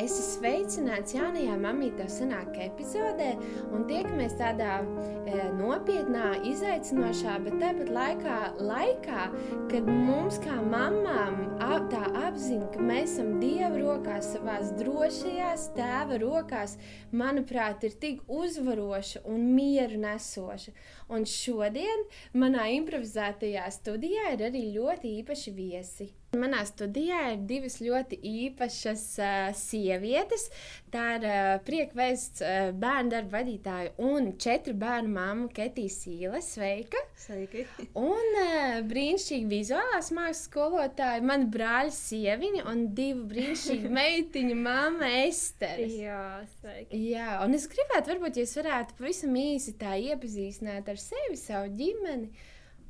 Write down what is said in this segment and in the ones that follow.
Es esmu sveicināts jaunajā mamītā sanākā epizodē un tiekamies tādā e, nopietnā, izaicinošā, bet tāpat laikā, laikā, kad mums kā mamām ap, tā apziņa, ka mēs esam Dieva rokās, savās drošajās tēva rokās, manuprāt, ir tik uzvaroša un mieru nesoša. Un šodien manā improvizētajā studijā ir arī ļoti īpaši viesi. Manā studijā ir divas ļoti īpašas uh, sievietes. Tā ir uh, priekvēsts uh, bērnu darba vadītāja un četru bērnu māma Ketija Sīle. Sveika! Sveiki! Un uh, brīnišķīgi vizuālās mākslas skolotāja, mana brāļa sieviņa un divu brīnišķīgu meitiņu māma Estere. Jā, sveiki! Jā, un es gribētu, varbūt jūs varētu pavisam īsi tā iepazīstināt ar sevi, savu ģimeni.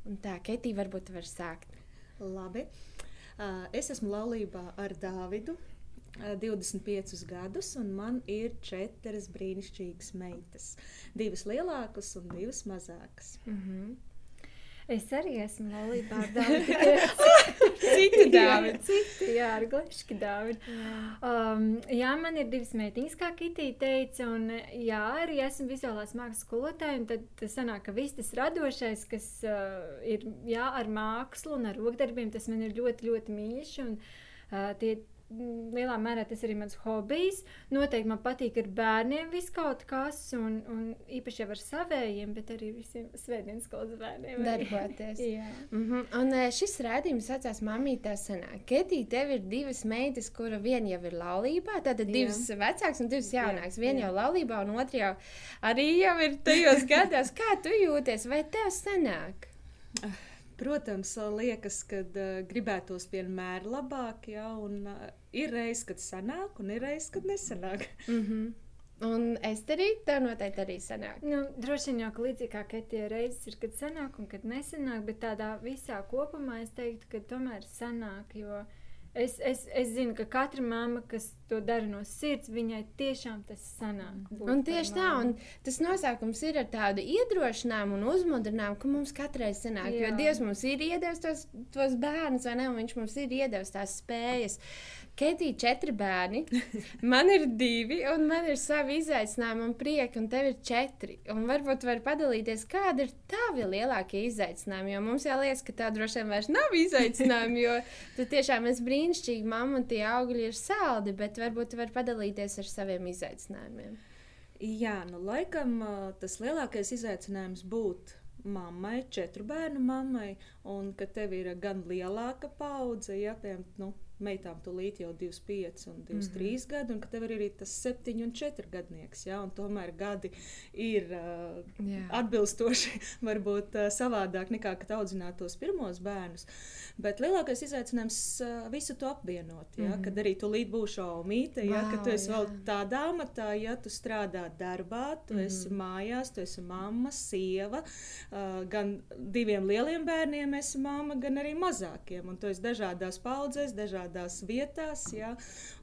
Un tā, Ketija, varbūt var sākt. Labi. Es esmu laulībā ar Dāvidu. 25 gadus, un man ir četras brīnišķīgas meitas. Divas lielākas un divas mazākas. Mm -hmm. Es arī esmu laulībā ar Dāvidu. Citu Dāvidu. Citu, jā, ar Glešku Dāvidu. Um, jā, man ir divas meitiņas, kā Kitija teica, un jā, arī esmu vizuālās mākslas skolotāja, un tad sanāk, ka viss tas radošais, kas uh, ir, jā, ar mākslu un ar rokdarbiem, tas man ir ļoti, ļoti mīļš, un uh, tie lielā mērā tas ir mans hobijs. Noteikti man patīk ar bērniem viss kaut kas, un, un īpaši jau ar savējiem, bet arī visiem svētdienas skolas bērniem. Darboties. mm -hmm. Un e, šis rādījums saucās Mamītā senāk. Ketī, tev ir divas meitas, kura viena jau ir laulībā, tātad divas jā. vecākas un divas jaunākas. Viena jau laulībā, un otra jau arī jau ir tajos gados. Kā tu jūties? Vai tev senāk? Protams, liekas, ka uh, gribētos vienmēr labāk, ja, un uh, ir reizes, kad sanāk, un ir reizes, kad nesanāk. Mm -hmm. Un es arī tev noteikti arī sanāk. Nu, droši vien jau ka līdzīgi kā Ketija reizes ir, kad sanāk un kad nesanāk, bet tādā visā kopumā es teiktu, ka tomēr sanāk, jo Es, es, es zinu, ka katra mamma, kas to dara no sirds, viņai tiešām tas sanāk. Un tieši tā, un tas nosaukums ir ar tādu iedrošinājumu un uzmundrinājumu, ka mums katrai sanāk. Jā. Jo Dievs mums ir iedevis tos, tos bērnus, vai ne? Viņš mums ir iedevis tās spējas. Ketija, četri bērni, man ir divi, un man ir savi izaicinājumi un prieki, un tev ir četri. Un varbūt var padalīties, kādi ir tavi lielākie izaicinājumi. Jo mums jau liekas, ka tā droši vien vairs nav izaicinājumi, jo tu tiešām esi brīnišķīgi mamma, un tie augļi ir saldi, bet varbūt tu vari padalīties ar saviem izaicinājumiem. Jā, nu laikam tas lielākais izaicinājums būtu mammai, četru bērnu mammai, un ka tev ir gan lielāka paudze, ja piemēram, nu, meitām tūlīt jau 25 un 23 mm -hmm. gadi, un ka tev ir arī tas 7 un 4 gadnieks. Ja? Un tomēr gadi ir uh, yeah. atbilstoši, varbūt uh, savādāk nekā kad audzinātu tos pirmos bērnus. Bet lielākais izaicinājums uh, visu to apvienot. Ja? Mm -hmm. Kad arī tūlīt būšu aumīte, ja? wow, ka tu esi jā. vēl tādā amatā, ja tu strādā darbā, tu mm -hmm. esi mājās, tu esi mamma, sieva, uh, gan diviem lieliem bērniem esi mamma, gan arī mazākiem. Un tu esi dažādās paudzēs, dažādās dažādās vietās. Ja?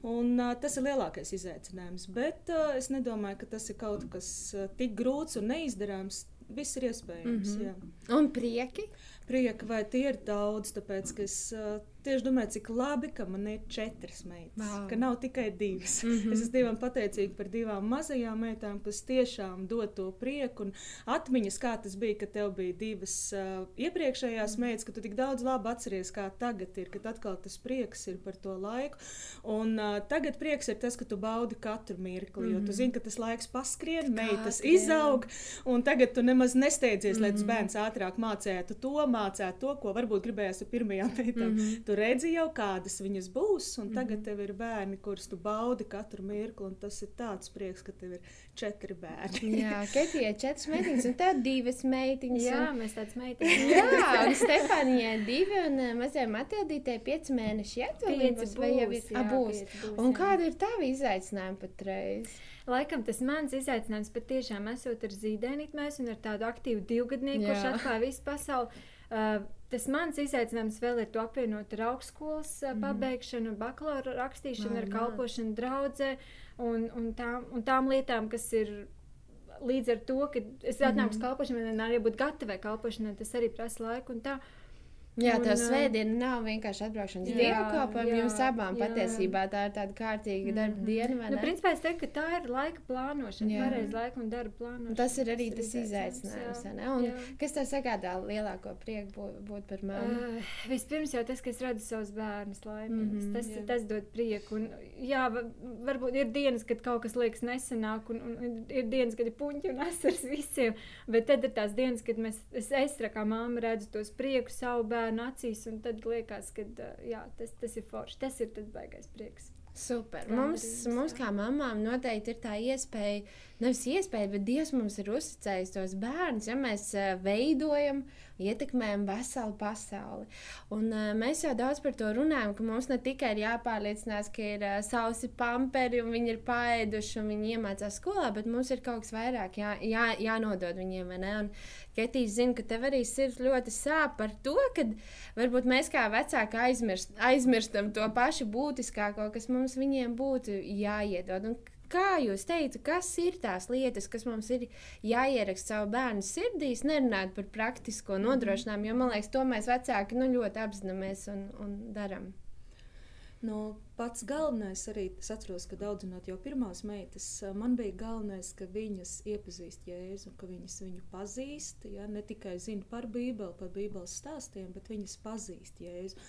Un, uh, tas ir lielākais izaicinājums. Bet uh, es nedomāju, ka tas ir kaut kas uh, tik grūts un neizdarāms. Viss ir iespējams. Mm -hmm. Jā. Un prieki? Prieka, vai tie ir daudz, tāpēc ka es uh, tieši domāju, cik labi, ka man ir četras meitas, wow. ka nav tikai divas. Mm -hmm. Es esmu Dievam pateicīga par divām mazajām meitām, kas tiešām dod to prieku un atmiņas, kā tas bija, kad tev bija divas uh, iepriekšējās mm -hmm. meitas, ka tu tik daudz labi atceries, kā tagad ir, kad atkal tas prieks ir par to laiku. Un uh, tagad prieks ir tas, ka tu baudi katru mirkli, mm -hmm. jo tu mhm. zini, ka tas laiks paskrien, meitas izaug, un tagad tu nemaz nesteidzies, mm -hmm. lai tas mhm. bērns ātrāk mācētu to, mācētu to, ko varbūt gribējās ar pirmajām meitām. Mm -hmm tu redzi jau, kādas viņas būs, un mm -hmm. tagad tev ir bērni, kurus tu baudi katru mirkli, un tas ir tāds prieks, ka tev ir četri bērni. jā, Ketija ir četras meitiņas, un tev divas meitiņas. Jā, un... mēs tādas meitiņas. jā, un Stefānijai divi, un uh, mazajai Matildītei pieci mēneši. Jā, līdzi vai jau ir abūs. Un kāda ir tavi izaicinājumi patreiz? Laikam tas mans izaicinājums patiešām esot ar zīdainīti mēs un ar tādu aktīvu divgadnieku, kurš atklāja visu pasauli. Uh, Tas mans izaicinājums vēl ir to apvienot ar augstskolas mm. pabeigšanu, bakalaura rakstīšanu, Vai, ar kalpošanu draudzē un, un, tām, un tām lietām, kas ir līdz ar to, ka es atnāku uz -hmm. kalpošanu, man arī būt gatavai kalpošanai, tas arī prasa laiku. Jā, tā Un, svētdiena nav vienkārši atbraukšanas Jā, dievkalpojums. jā, Jums abām jā. patiesībā tā ir tāda kārtīga darba diena. vai Nu, ne? principā es teiktu, ka tā ir laika plānošana, Jā. pareizi laika un darba plānošana. Tas ir arī tas izaicinājums. vai ne? Un jā. Kas tev sagādā lielāko prieku būt, būt par mammu? Uh, vispirms jau tas, ka es redzu savus bērnus laimīgus, Mhm, tas, jā. tas dod prieku. Un, jā, va- varbūt ir dienas, kad kaut kas liekas nesenāk, un, un ir dienas, kad ir puņķi un asaras visiem. Bet tad ir tās dienas, kad mēs, es, es kā mamma redzu tos priekus savu bērnu acīs, un tad liekas, ka jā, tas, tas ir forši. Tas ir tas baigais prieks. Super. Mums, mums kā mamām noteikti ir tā iespēja, nevis iespēja, bet Dievs mums ir uzticējis tos bērnus, ja mēs eh, veidojam, ietekmējam veselu pasauli. Un, uh, mēs jau daudz par to runājam, ka mums ne tikai ir jāpārliecinās, ka ir uh, sausi pamperi un viņi ir paēduši un viņi iemācās skolā, bet mums ir kaut kas vairāk jā, jā, jānodod viņiem. Un Ketīs zina, ka tev arī sirds ļoti sāp par to, ka varbūt mēs kā vecāki aizmirst, aizmirstam to pašu būtiskāko, kas mums viņiem būtu jāiedod. Un Kā jūs teicat, kas ir tās lietas, kas mums ir jāieraksta savu bērnu sirdīs, nerunājot par praktisko nodrošinājumu, jo man liekas, to mēs vecāki nu, ļoti apzināmies un, un darām. Nu, pats galvenais arī es atceros, ka daudzinot jau pirmās meitas, man bija galvenais, ka viņas iepazīst Jēzu, ka viņas viņu pazīst. Ja? Ne tikai zina par Bībeli, par Bībeles stāstiem, bet viņas pazīst Jēzu.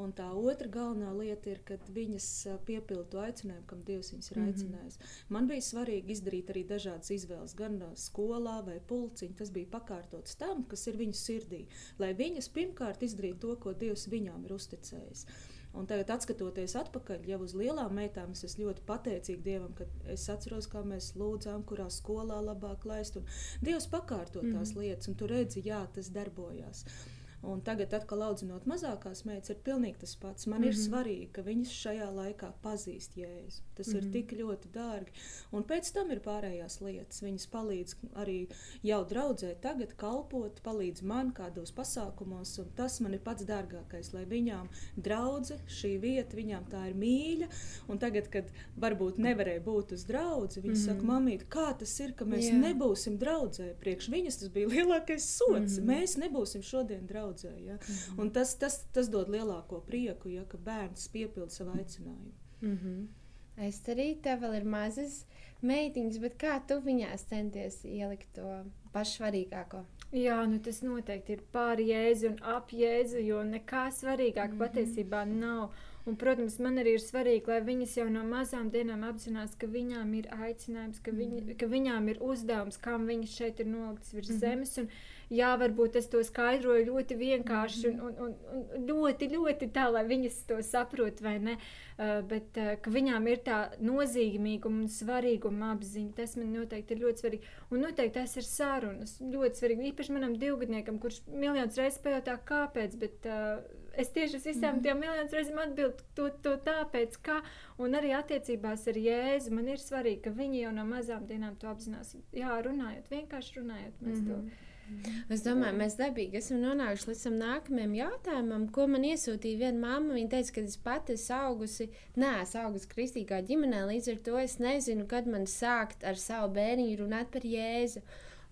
Un tā otra galvenā lieta ir, ka viņas piepilda to aicinājumu, kam Dievs viņas ir Mhm. aicinājis. Man bija svarīgi izdarīt arī dažādas izvēles, gan skolā vai pulciņā. Tas bija pakārtots tam, kas ir viņu sirdī, lai viņas pirmkārt izdarītu to, ko Dievs viņām ir uzticējis. Un tagad, skatoties atpakaļ, jau uz lielām meitām, es esmu ļoti pateicīga Dievam, ka es atceros, kā mēs lūdzām, kurā skolā labāk laist. Un Dievs pakārto tās mm. lietas, un tu redzi, jā, tas darbojās. Un tagad, atkal audzinot mazākās meitas, ir pilnīgi tas pats. Man mm -hmm. ir svarīgi, ka viņas šajā laikā pazīst Jēzu. Tas mm -hmm. ir tik ļoti dārgi. Un pēc tam ir pārējās lietas. Viņas palīdz arī jau draudzē, tagad kalpot, palīdz man kādos pasākumos. un Tas man ir pats dārgākais, lai viņām draudze, šī vieta, viņām tā ir mīļa. Un tagad, kad varbūt nevarēja būt uz draugu, viņi mm -hmm. saka, mamīt, kā tas ir, ka mēs. Jā. nebūsim draudzē. Priekš viņas tas bija lielākais sots. Mhm. Mm -hmm. Mēs nebūsim šodien draudzē. Ja? Mm -hmm. Un tas, tas, tas dod lielāko prieku, ja ka bērns piepilda savu aicinājumu. Mm -hmm. Es arī tev vēl ir mazas meitiņas, bet kā tu viņās centies ielikt to pašsvarīgāko? Jā, nu tas noteikti ir pār jēzu un ap jēzu, jo nekā svarīgāk mm -hmm. patiesībā nav. Un, protams, man arī ir svarīgi, lai viņas jau no mazām dienām apzinās, ka viņām ir aicinājums, ka, viņi, mm ka viņām ir uzdevums, kam viņas šeit ir noliktas virs mm -hmm. zemes. Un, jā, varbūt es to skaidroju ļoti vienkārši un, un, un, un ļoti, ļoti tā, lai viņas to saprot, vai ne. Uh, bet uh, ka viņām ir tā nozīmīguma un svarīguma apziņa, tas man noteikti ir ļoti svarīgi. Un noteikti tas ir sarunas. Ļoti svarīgi. Īpaši manam divgadniekam, kurš miljonus reizes pajautā, kāpēc. Bet, uh, es tieši uz visām tām miljonus reizēm atbildu to, to tāpēc, ka. Un arī attiecībās ar Jēzu man ir svarīgi, ka viņi jau no mazām dienām to apzinās. Jā, runājot, vienkārši runājot. Mēs mm -hmm. to Es domāju, mēs dabīgi esam nonākuši līdz tam nākamajam jautājumam, ko man iesūtīja viena mamma. Viņa teica, ka es pati esmu augusi, neesmu augusi kristīgā ģimenē, līdz ar to es nezinu, kad man sākt ar savu bērniņu runāt par Jēzu.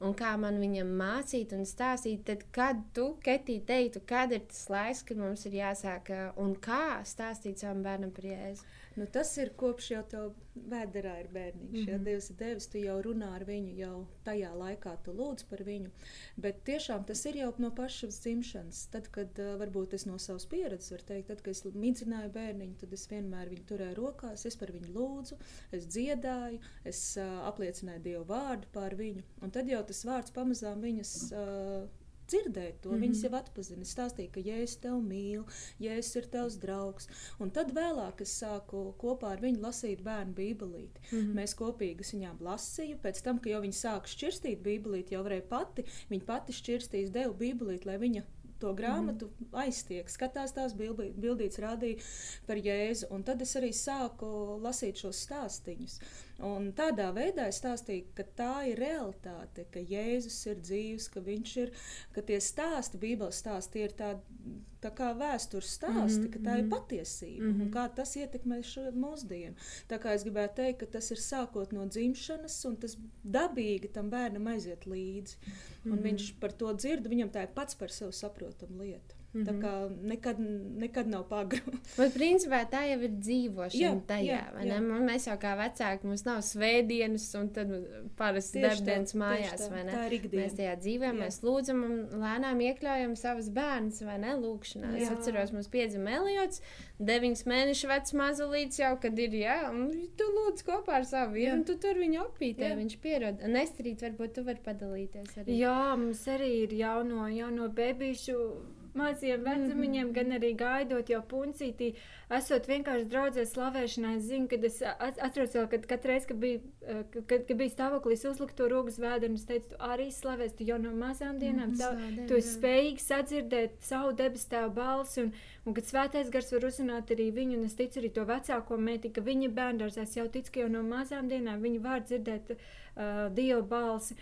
Un kā man viņam mācīt un stāstīt, tad, kad tu, Ketī, teiktu, kad ir tas laiks, kad mums ir jāsāk ā, un kā stāstīt savam bērnam par Jēzu? Nu, tas ir kopš jau tā vēderā ir bērniņš. Mm -hmm. Ja Dievs ir devis, tu jau runā ar viņu, jau tajā laikā tu lūdz par viņu. Bet tiešām tas ir jau no pašas dzimšanas. Tad, kad varbūt es no savas pieredzes varu teikt, tad, kad es midzināju bērniņu, tad es vienmēr viņu turēju rokās, es par viņu lūdzu, es dziedāju, es uh, apliecināju Dievu vārdu pār viņu. Un tad jau tas vārds pamazām viņas. Uh, dzirdēt to. Mm -hmm. Viņas jau atpazina. Es stāstīju, ka Jēzus tevi mīl, Jēzus ir tavs draugs. Un tad vēlāk es sāku kopā ar viņu lasīt bērnu bībelīti. Mm -hmm. Mēs kopīgi viņām lasīju. Pēc tam, kad jau viņa sāka šķirstīt bībelīti, jau varēja pati, viņa pati šķirstīs, devu bībelīti, lai viņa to grāmatu mm -hmm. aiztiek, skatās tās bildītas, rādīja par Jēzu. Un tad es arī sāku lasīt šos stāstīņus. Un tādā veidā es stāstīju, ka tā ir realitāte, ka Jēzus ir dzīves, ka viņš ir, ka tie stāsti, Bībeles stāsti, ir tādi tā kā vēstures stāsti, mm -hmm. ka tā ir patiesība mm -hmm. un kā tas ietekmē šo mūsdienu. Tā kā es gribētu teikt, ka tas ir sākot no dzimšanas, un tas dabīgi tam bērnam aiziet līdzi. Un mm -hmm. viņš par to dzird, viņam tā ir pats par sevi saprotama lieta. Mm -hmm. Tā kā nekad, nekad nav pagru. Bet principā tā jau ir dzīvošana jā, tajā. Jā, jā. Mēs jau kā vecāki, mums nav svētdienas un tad parasti darbdienas mājās. Tā, tā ir ikdiena. Mēs tajā dzīvojam, mēs lūdzam un lēnām iekļaujam savus bērnus vai ne lūkšanā. Jā. Es atceros, mums piedzima Eliots, deviņas mēnešu vecs mazulīts jau, kad ir, jā, un tu lūdz kopā ar savu vīru, un tu tur viņu opītē, viņš pierod. Nestrīt, varbūt tu vari padalīties arī. Jā, mums arī ir jauno, jauno bebīšu maziem vecumiņiem, mm -hmm. gan arī gaidot jau puncītī. Esot vienkārši draudzē slavēšanā, es zinu, kad es atceros vēl, kad katru reizi, kad bija, kad, kad bija stāvoklis uzlikt to rokas vēdenu, es teicu, tu arī slavēs, tu jau no mazām dienām, mm, tā, slādien, tu esi spējīgs sadzirdēt savu debes tēvu balsi, un, un kad svētais gars var uzrunāt arī viņu, un es ticu arī to vecāko mēti, ka viņa bērndārzās jau tic, ka jau no mazām dienām viņi var dzirdēt uh, Dieva balsi.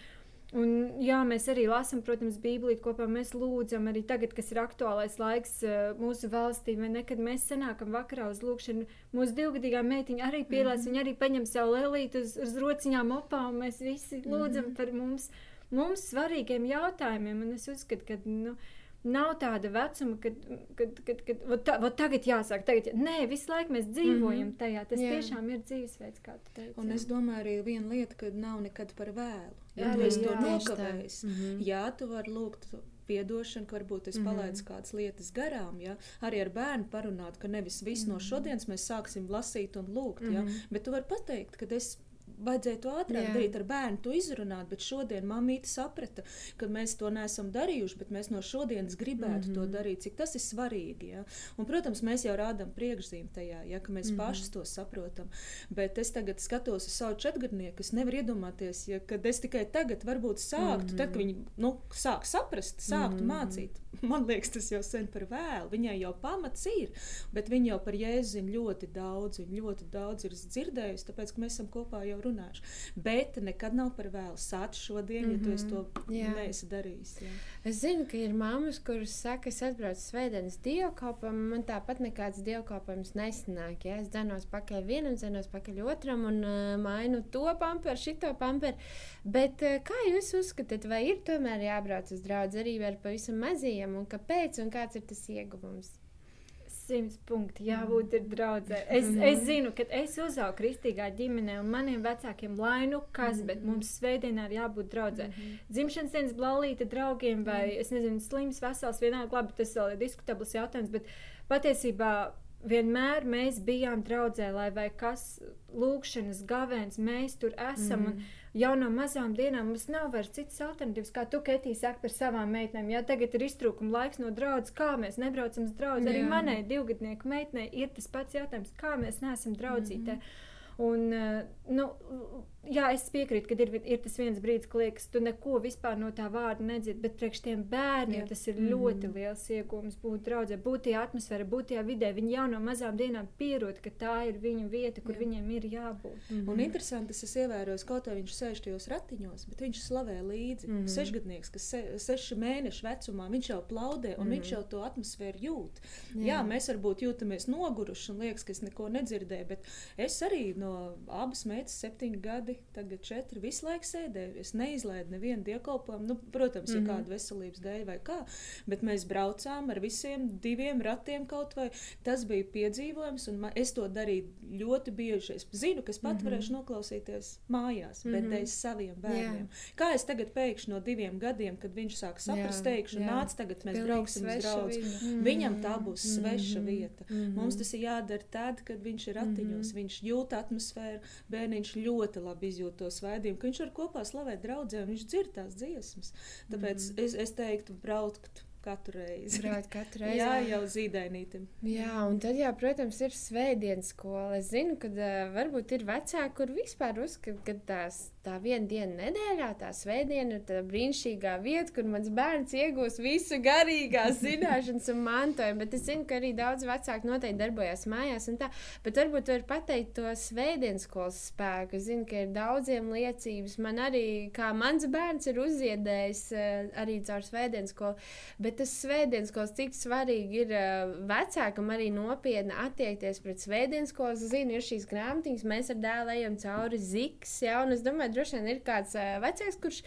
Un, jā, mēs arī lasām, protams, Bībeli kopā. Mēs lūdzam, arī tagad, kas ir aktuālais laiks uh, mūsu valstī, vai ne, kad mēs sanākam vakarā uz lūkšanu. Mūsu divgadīgā meitiņa arī pielādes, mm -hmm. viņa arī paņem savu lelīti uz, uz rociņām opā, un mēs visi lūdzam mm -hmm. par mums, mums svarīgiem jautājumiem. Un es uzskatu, ka, nu, Nav tāda vecuma, kad, kad, kad, kad vat tā, vat tagad jāsāk. Tagad, jā. Nē, visu laiku mēs dzīvojam mm -hmm. tajā. Tas jā. tiešām ir dzīvesveids, kā tu teici. Un jā. es domāju, arī viena lieta, ka nav nekad par vēlu. Ja jā, tu esi to nokavējis, mm -hmm. jā, tu vari lūgt piedošanu, ka varbūt es palaidu mm -hmm. kādas lietas garām. Ja? Arī ar bērnu parunāt, ka nevis visu mm -hmm. no šodienas mēs sāksim lasīt un lūgt, mm -hmm. ja? Mhm. bet tu vari pateikt, ka es vajadzēja to ātrāk Jā. darīt ar bērnu, to izrunāt, bet šodien mamīte saprata, ka mēs to neesam darījuši, bet mēs no šodienas gribētu mm -hmm. to mhm. darīt, cik tas ir svarīgi. Ja? Un, protams, mēs jau rādām priekšzīmi tajā, ja, ka mēs mm -hmm. paši to saprotam. Bet es tagad skatos uz savu četrgadnieku, es nevaru iedomāties, ja, kad es tikai tagad varbūt sāktu, mm -hmm. tad, kad viņi nu, sāk saprast, sāktu mm -hmm. mācīt. Man liekas, tas jau sen par vēlu. Viņai jau pamats ir, bet viņa jau par jēzu zina ļoti daudz, viņa ļoti daudz ir dzirdējusi, tāpēc, ka mēs esam kopā jau runājuši runāšu. Bet nekad nav par vēlu sākt šodien, mm -hmm. ja tu to mhm. jā. neesi darījis. Jā. Es zinu, ka ir mammas, kuras saka, es atbraucu svētdienas dievkalpam, man tāpat nekāds dievkalpojums nesanāk. Ja? Es dzenos pakaļ vienam, dzenos pakaļ otram un uh, mainu to pamperu, šito pamperu. Bet uh, kā jūs uzskatāt, vai ir tomēr jābrauc uz draugu arī ar pavisam mazajiem un kāpēc un kāds ir tas ieguvums? Simts punkti jābūt ir draudzē. Es, mm es zinu, ka es uzaugu kristīgā ģimenē, un maniem vecākiem lainu kas, mm bet mums svētdienā ir jābūt draudzē. Mm. Dzimšanas dienas blāvīta draugiem, vai mm es nezinu, slims, vesels, vienalga, labi, tas vēl ir diskutabls jautājums, bet patiesībā vienmēr mēs bijām draudzē, lai vai kas lūkšanas gavēns, mēs tur esam. Mm. Un, jau no mazām dienām mums nav vairs citas alternatīvas, kā tu, Ketī, saki par savām meitenēm. Jā, tagad ir iztrūkuma laiks no draudzes, kā mēs nebraucam uz draugu. Arī manai divgadnieku meitenei ir tas pats jautājums, kā mēs neesam draudzītē. Mm -hmm. Un, eh, nu, jā, es piekrītu, ka ir, ir tas viens brīdis, kad liekas, tu neko vispār no tā vārda nedzirdi, bet priekš tiem bērniem jā. tas ir ļoti mm. liels iegūms būt draudzē, būt tajā atmosfērā, būt tajā vidē. Viņi jau no mazām dienām pierod, ka tā ir viņu vieta, kur jā. viņiem ir jābūt. Mm. Un interesanti, tas es ievēroju, kaut kā viņš sēž tajos ratiņos, bet viņš slavē līdzi. Mm. Sešgadnieks, kas se, seši mēnešu vecumā, viņš jau plaudē un mm viņš jau to atmosfēru jūt. Jā, jā mēs varbūt jūtamies noguruši un liekas, ka es neko nedzirdēju, bet es arī no abas meitas septiņu gadu gadi, tagad četri, visu laiku sēdēju. Es neizlaidu nevienu dievkalpojumu, nu, protams, mm -hmm. ja mhm. kāda veselības dēļ vai kā, bet mēs braucām ar visiem diviem ratiem kaut vai. Tas bija piedzīvojums, un man, es to darīju ļoti bieži. Es zinu, ka es pat mm -hmm. varēšu noklausīties mājās, bet mm -hmm. dēļ saviem bērniem. Yeah. Kā es tagad pēkšņi no diviem gadiem, kad viņš sāk saprast, yeah. teikšu, yeah. nāc, tagad mēs Pilnīgi brauksim uz draugu. Mm -hmm. Viņam tā būs sveša mm -hmm. vieta. Mm -hmm. Mums tas ir jādara tad, kad viņš ir ratiņos, mm -hmm. viņš jūt atmosfēru, bērniņš ļoti labi labi izjūt to svētību, ka viņš var kopā slavēt draugiem, viņš dzird tās dziesmas. Tāpēc mm. es, es teiktu, braukt Katru reizi. Braukt katru reizi. Jā, jau zīdainītam. Jā, un tad, jā, protams, ir svētdienas skola. Es zinu, ka uh, varbūt ir vecāki, kur vispār uzskata, ka tās, tā viena diena nedēļā, tā svētdiena ir tā brīnišķīgā vieta, kur mans bērns iegūs visu garīgās zināšanas un mantojumu. Bet es zinu, ka arī daudz vecāku noteikti darbojas mājās un tā. Bet varbūt var pateikt to svētdienas skolas spēku. Es zinu, ka ir daudziem liecības. Man arī, kā mans bērns ir uzziedējis uh, arī caur svētdienas skolu. Bet Bet tas svētdienas skolas, cik svarīgi ir uh, vecākam arī nopietni attiekties pret svētdienas skolas. Zinu, ir šīs grāmatiņas, mēs ar dēlu ejam cauri ziks, ja, un es domāju, droši vien ir kāds uh, vecāks, kurš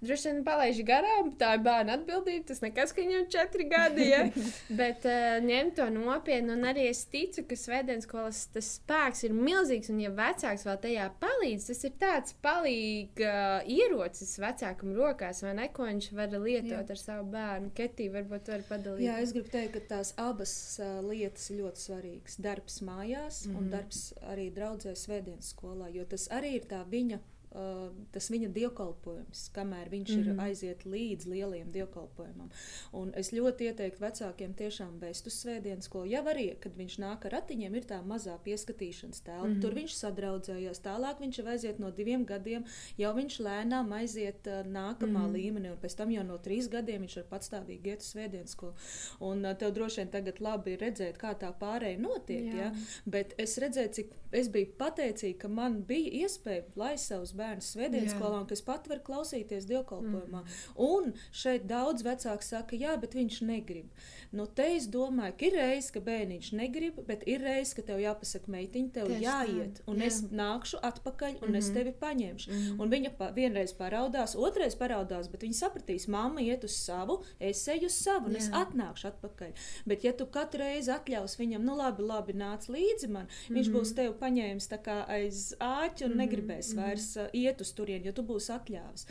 droši vien palaiž garām, tā ir bērna atbildība, tas nekas, ka viņam četri gadi, ja, bet uh, ņem to nopietni, un arī es ticu, ka svētdienas skolas tas spēks ir milzīgs, un ja vecāks vēl tajā palīdz, tas ir tāds palīga uh, ierocis vecākam rokās, vai ne, ko viņš var lietot Jā. ar savu bērnu. Ketī varbūt var padalīties. Jā, es gribu teikt, ka tās abas uh, lietas ir ļoti svarīgas. Darbs mājās mm -hmm. un mhm. darbs arī draudzē svētdienas skolā, jo tas arī ir tā viņa uh, tas viņa dievkalpojums, kamēr viņš mm -hmm. ir mhm. aiziet līdz lielajam dievkalpojumam. Un es ļoti ieteiktu vecākiem tiešām vest uz svētdienas skolu. Jau arī, kad viņš nāk ar ratiņiem, ir tā mazā pieskatīšanas telpa. Mm -hmm. Tur viņš sadraudzējās. Tālāk viņš jau aiziet no diviem gadiem, jau viņš lēnām aiziet uh, nākamā mm -hmm. līmenī, un pēc tam jau no trīs gadiem viņš var patstāvīgi iet uz svētdienas skolu. Un uh, tev droši vien tagad labi redzēt, kā tā pārēja notiek. Jā. Ja? Bet es redzēju, cik es biju pateicīga, ka man bija iespēja laist savus bērnus svētdienas skolā, un kas pat var klausīties dievkalpojumā. Mm. Un šeit daudz vecāku saka, jā, bet viņš negrib. Nu, te es domāju, ka ir reizes, ka bērniņš negrib, bet ir reizes, ka tev jāpasaka, meitiņ, tev Tieši jāiet, un jā. es nākšu atpakaļ, un mm -hmm. es mhm. tevi paņemšu. Mm -hmm. Un viņa pa, vienreiz paraudās, otrreiz paraudās, bet viņa sapratīs, mamma iet uz savu, es eju uz savu, un jā. es atnākšu atpakaļ. Bet, ja tu katru reizi atļaus viņam, nu labi, labi, nāc līdzi man, mm -hmm. viņš būs mhm. tevi paņēmis aiz āķa un mm negribēs mm vairs uh, iet uz turieni, jo tu būsi atļāvis.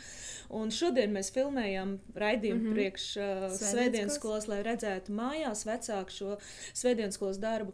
Un šodien mēs filmējam raidījumu mm -hmm. priekš uh, Svētdienas skolas, lai redzētu mājās vecāku šo svētdienas skolas darbu.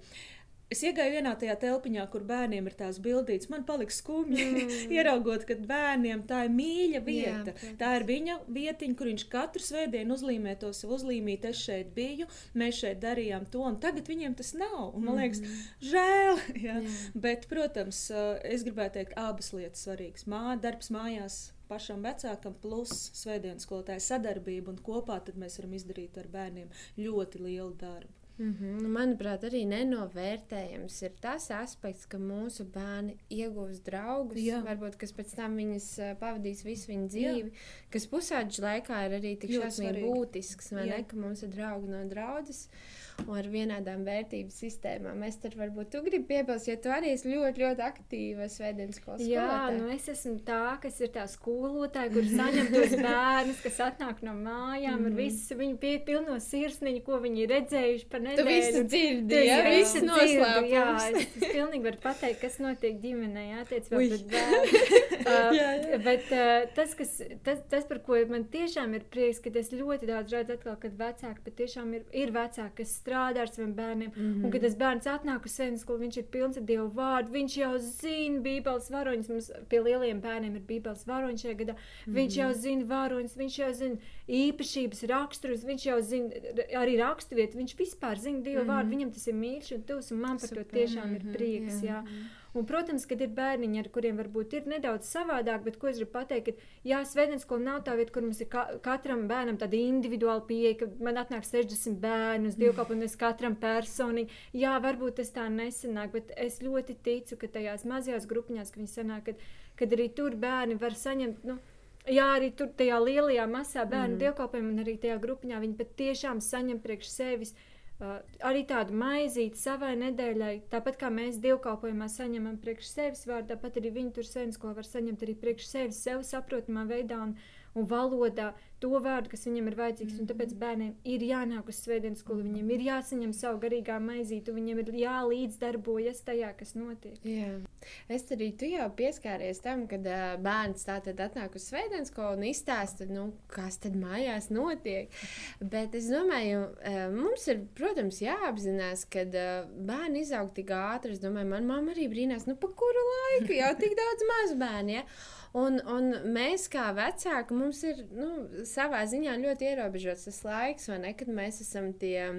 Es iegāju vienā tajā telpiņā, kur bērniem ir tās bildītas. Man palika skumji, mm. ieraugot, ka bērniem tā ir mīļa vieta. Jā, tā ir viņa vietiņa, kur viņš katru svētdienu uzlīmē to savu uzlīmīti. Es šeit biju, mēs šeit darījām to, un tagad viņiem tas nav. Un, man liekas, mm. žēl. Jā. Jā. Bet, protams, es gribētu teikt, abas lietas svarīgas. Mā, darbs mājās pašam vecākam, plus svētdienas skolotāja sadarbība, un kopā mēs varam izdarīt ar bērniem ļoti lielu darbu. Mm -hmm. Manuprāt, arī nenovērtējams ir tas aspekts, ka mūsu bērni iegūs draugus, Jā. varbūt kas pēc tam viņas pavadīs visu viņu dzīvi, Jā. kas pusauģis laikā ir arī tik šausmīgi būtisks, vai Jā. ne, ka mums ir draugi no draudzes. Uh, un ar vienādām vērtības sistēmām. Es tur varbūt tu gribi piebilst, jo tu arī esi ļoti, ļoti aktīva svētdienas skolas. Jā, nu es esmu tā, kas ir tā skolotāja, kur saņem tos bērnus, kas atnāk no mājām mm. ar visu viņu pie, pilno sirsniņu, ko viņi ir redzējuši par nedēļu. Tu visu dzirdi, jā, visu noslēpums. Jā, es, es pilnīgi varu pateikt, kas notiek ģimenē, attiec vēl pret bērnu. uh, jā, jā. Bet uh, tas, kas, tas, tas, par ko man tiešām ir prieks, ka es ļoti daudz redzu atkal, kad vecāki patiešām ir, ir vecāki, kas strādā ar saviem bērniem. Mm -hmm. Un, kad tas bērns atnāk uz sēnes skolu, viņš ir pilns ar dievu vārdu. Viņš jau zina bībeles varoņus. Mums pie lieliem bērniem ir bībeles varoņi šajā gadā. Mm -hmm. Viņš jau zina varoņus, viņš jau zina īpašības, raksturus, viņš jau zina arī raksturvietu. Viņš vispār zina dievu mm -hmm. vārdu. Viņam tas ir mīļš un tuvs, un man par Super. to tiešām ir prieks. Mm -hmm. jā. Jā. Un, protams, kad ir bērniņi, ar kuriem varbūt ir nedaudz savādāk, bet ko es gribu pateikt, ka, jā, svētdienas skola nav tā vieta, kur mums ir ka katram bērnam tāda individuāla pieeja, ka man atnāk 60 bērnu uz dievkalpojumu, es katram personīgi. Jā, varbūt tas tā nesanāk, bet es ļoti ticu, ka tajās mazajās grupiņās, ka viņi sanāk, kad, kad arī tur bērni var saņemt. Nu, Jā, arī tur tajā lielajā masā bērnu mm. dievkalpojumā un arī tajā grupiņā viņi patiešām saņem priekš sevis uh, Uh, arī tādu maizīti savai nedēļai, tāpat kā mēs dievkalpojumā saņemam priekš sevis vārdu, tāpat arī viņi tur sēnes, ko var saņemt arī priekš sevis, sev saprotamā veidā un, un valodā to vārdu, kas viņam ir vajadzīgs. -hmm. Tāpēc bērniem ir jānāk uz svētdienas skolu, viņiem ir jāsaņem savu garīgā maizīti, viņiem ir jālīdzdarbojas tajā, kas notiek. Jā. Es arī tu jau pieskāries tam, kad uh, bērns tātad atnāk uz svētdienas skolu un izstāsta, nu, kas tad mājās notiek. Bet es domāju, uh, mums ir, protams, jāapzinās, ka uh, bērni izaug tik ātri. Es domāju, man mamma arī brīnās, nu, pa kuru laiku jau tik daudz mazbērnu. Ja? Un, un mēs, kā vecāki, mums ir nu, savā ziņā ļoti ierobežots tas laiks, ne, kad mēs esam tie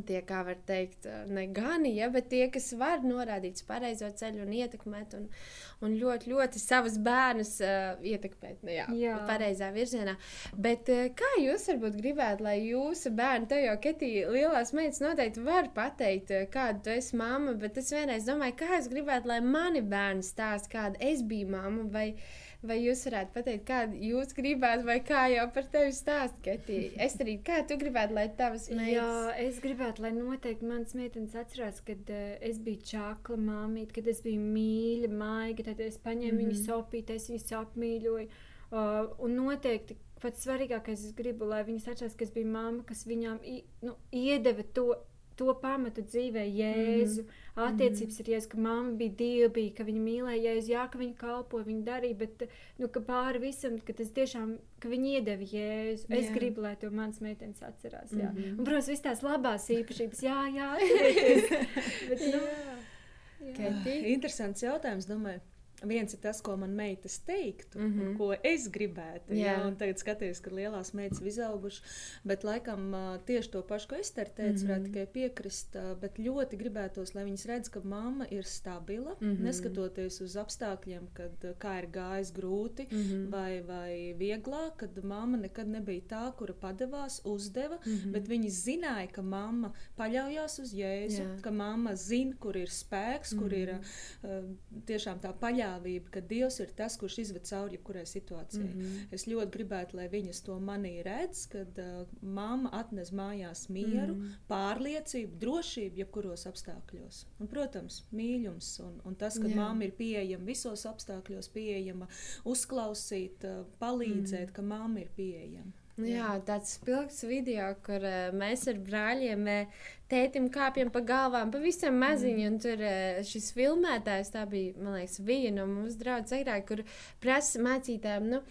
tie, kā var teikt, ne gani, ja, bet tie, kas var norādīt uz pareizo ceļu un ietekmēt, un, un ļoti, ļoti savus bērnus uh, ietekmēt nu, jā, jā. pareizā virzienā. Bet uh, kā jūs varbūt gribētu, lai jūsu bērni, tev jau Ketī, lielās meitas noteikti var pateikt, kāda tu esi mamma, bet es vienreiz domāju, kā es gribētu, lai mani bērni stāst, kāda es biju mamma, vai Vai jūs varētu pateikt, kādu jūs gribētu, vai kā jau par tevi stāst, Ketī? Es arī, kā tu gribētu, lai tavas meitas? Jā, es gribētu, lai noteikti manas meitenes atcerās, kad uh, es biju čakla māmīt, kad es biju mīļa, maiga, tad es paņēmu mm -hmm. viņu sopīt, es viņus apmīļoju. Uh, un noteikti pats svarīgākais, es gribu, lai viņas atcerās, ka es biju mamma, kas viņām nu, iedeva to to pamatu dzīvē, Jēzu. Mm -hmm. Attiecības ir Jēzus, ka mamma bija dievbija, ka viņa mīlēja Jēzu, jā, ka viņa kalpoja, viņa darīja, bet nu, pāri visam, ka tas tiešām, ka viņa iedeva Jēzu. Es jā. gribu, lai to mans meitenes atcerās. Jā. Mm -hmm. Un, protams, visas tās labās īpašības, jā, jā, bet, nu, jā. Jā. Interesants jautājums, domāju. Viens ir tas, ko man meitas teiktu, mm -hmm. ko es gribētu. Jā. Jā, tagad skaties, ka lielās meitas ir izaugušas. Bet, laikam, tieši to pašu, ko es te teicu, mm -hmm. varētu tikai piekrist. Bet ļoti gribētos, lai viņas redz, ka mamma ir stabila, mm -hmm. neskatoties uz apstākļiem, kad kā ir gājis grūti mm -hmm. vai, vai vieglāk, kad mamma nekad nebija tā, kura padevās, uzdeva. Mm -hmm. Bet viņi zināja, ka mamma paļaujas uz Jēzu, Jā. ka mamma zina, kur ir spēks, mm -hmm. kur ir uh, tiešām tā paļāvība paļāvība, ka Dievs ir tas, kurš izved cauri jebkurai situācijai. Mm -hmm. Es ļoti gribētu, lai viņas to manī redz, kad uh, mamma atnes mājās mieru, mm -hmm. pārliecību, drošību jebkuros apstākļos. Un, protams, mīlums un, un tas, ka mamma ir pieejama visos apstākļos, pieejama uzklausīt, uh, palīdzēt, mm -hmm. ka mamma ir pieejama. Nu jā, tāds spilgts video, kur uh, mēs ar brāļiem uh, tētim kāpjam pa galvām, pavisam maziņi. Mm. Un tur eh, šis filmētājs, tā bija, man liekas, viena no mūsu draudzes agrāk, kur prasa mācītājiem. Nu,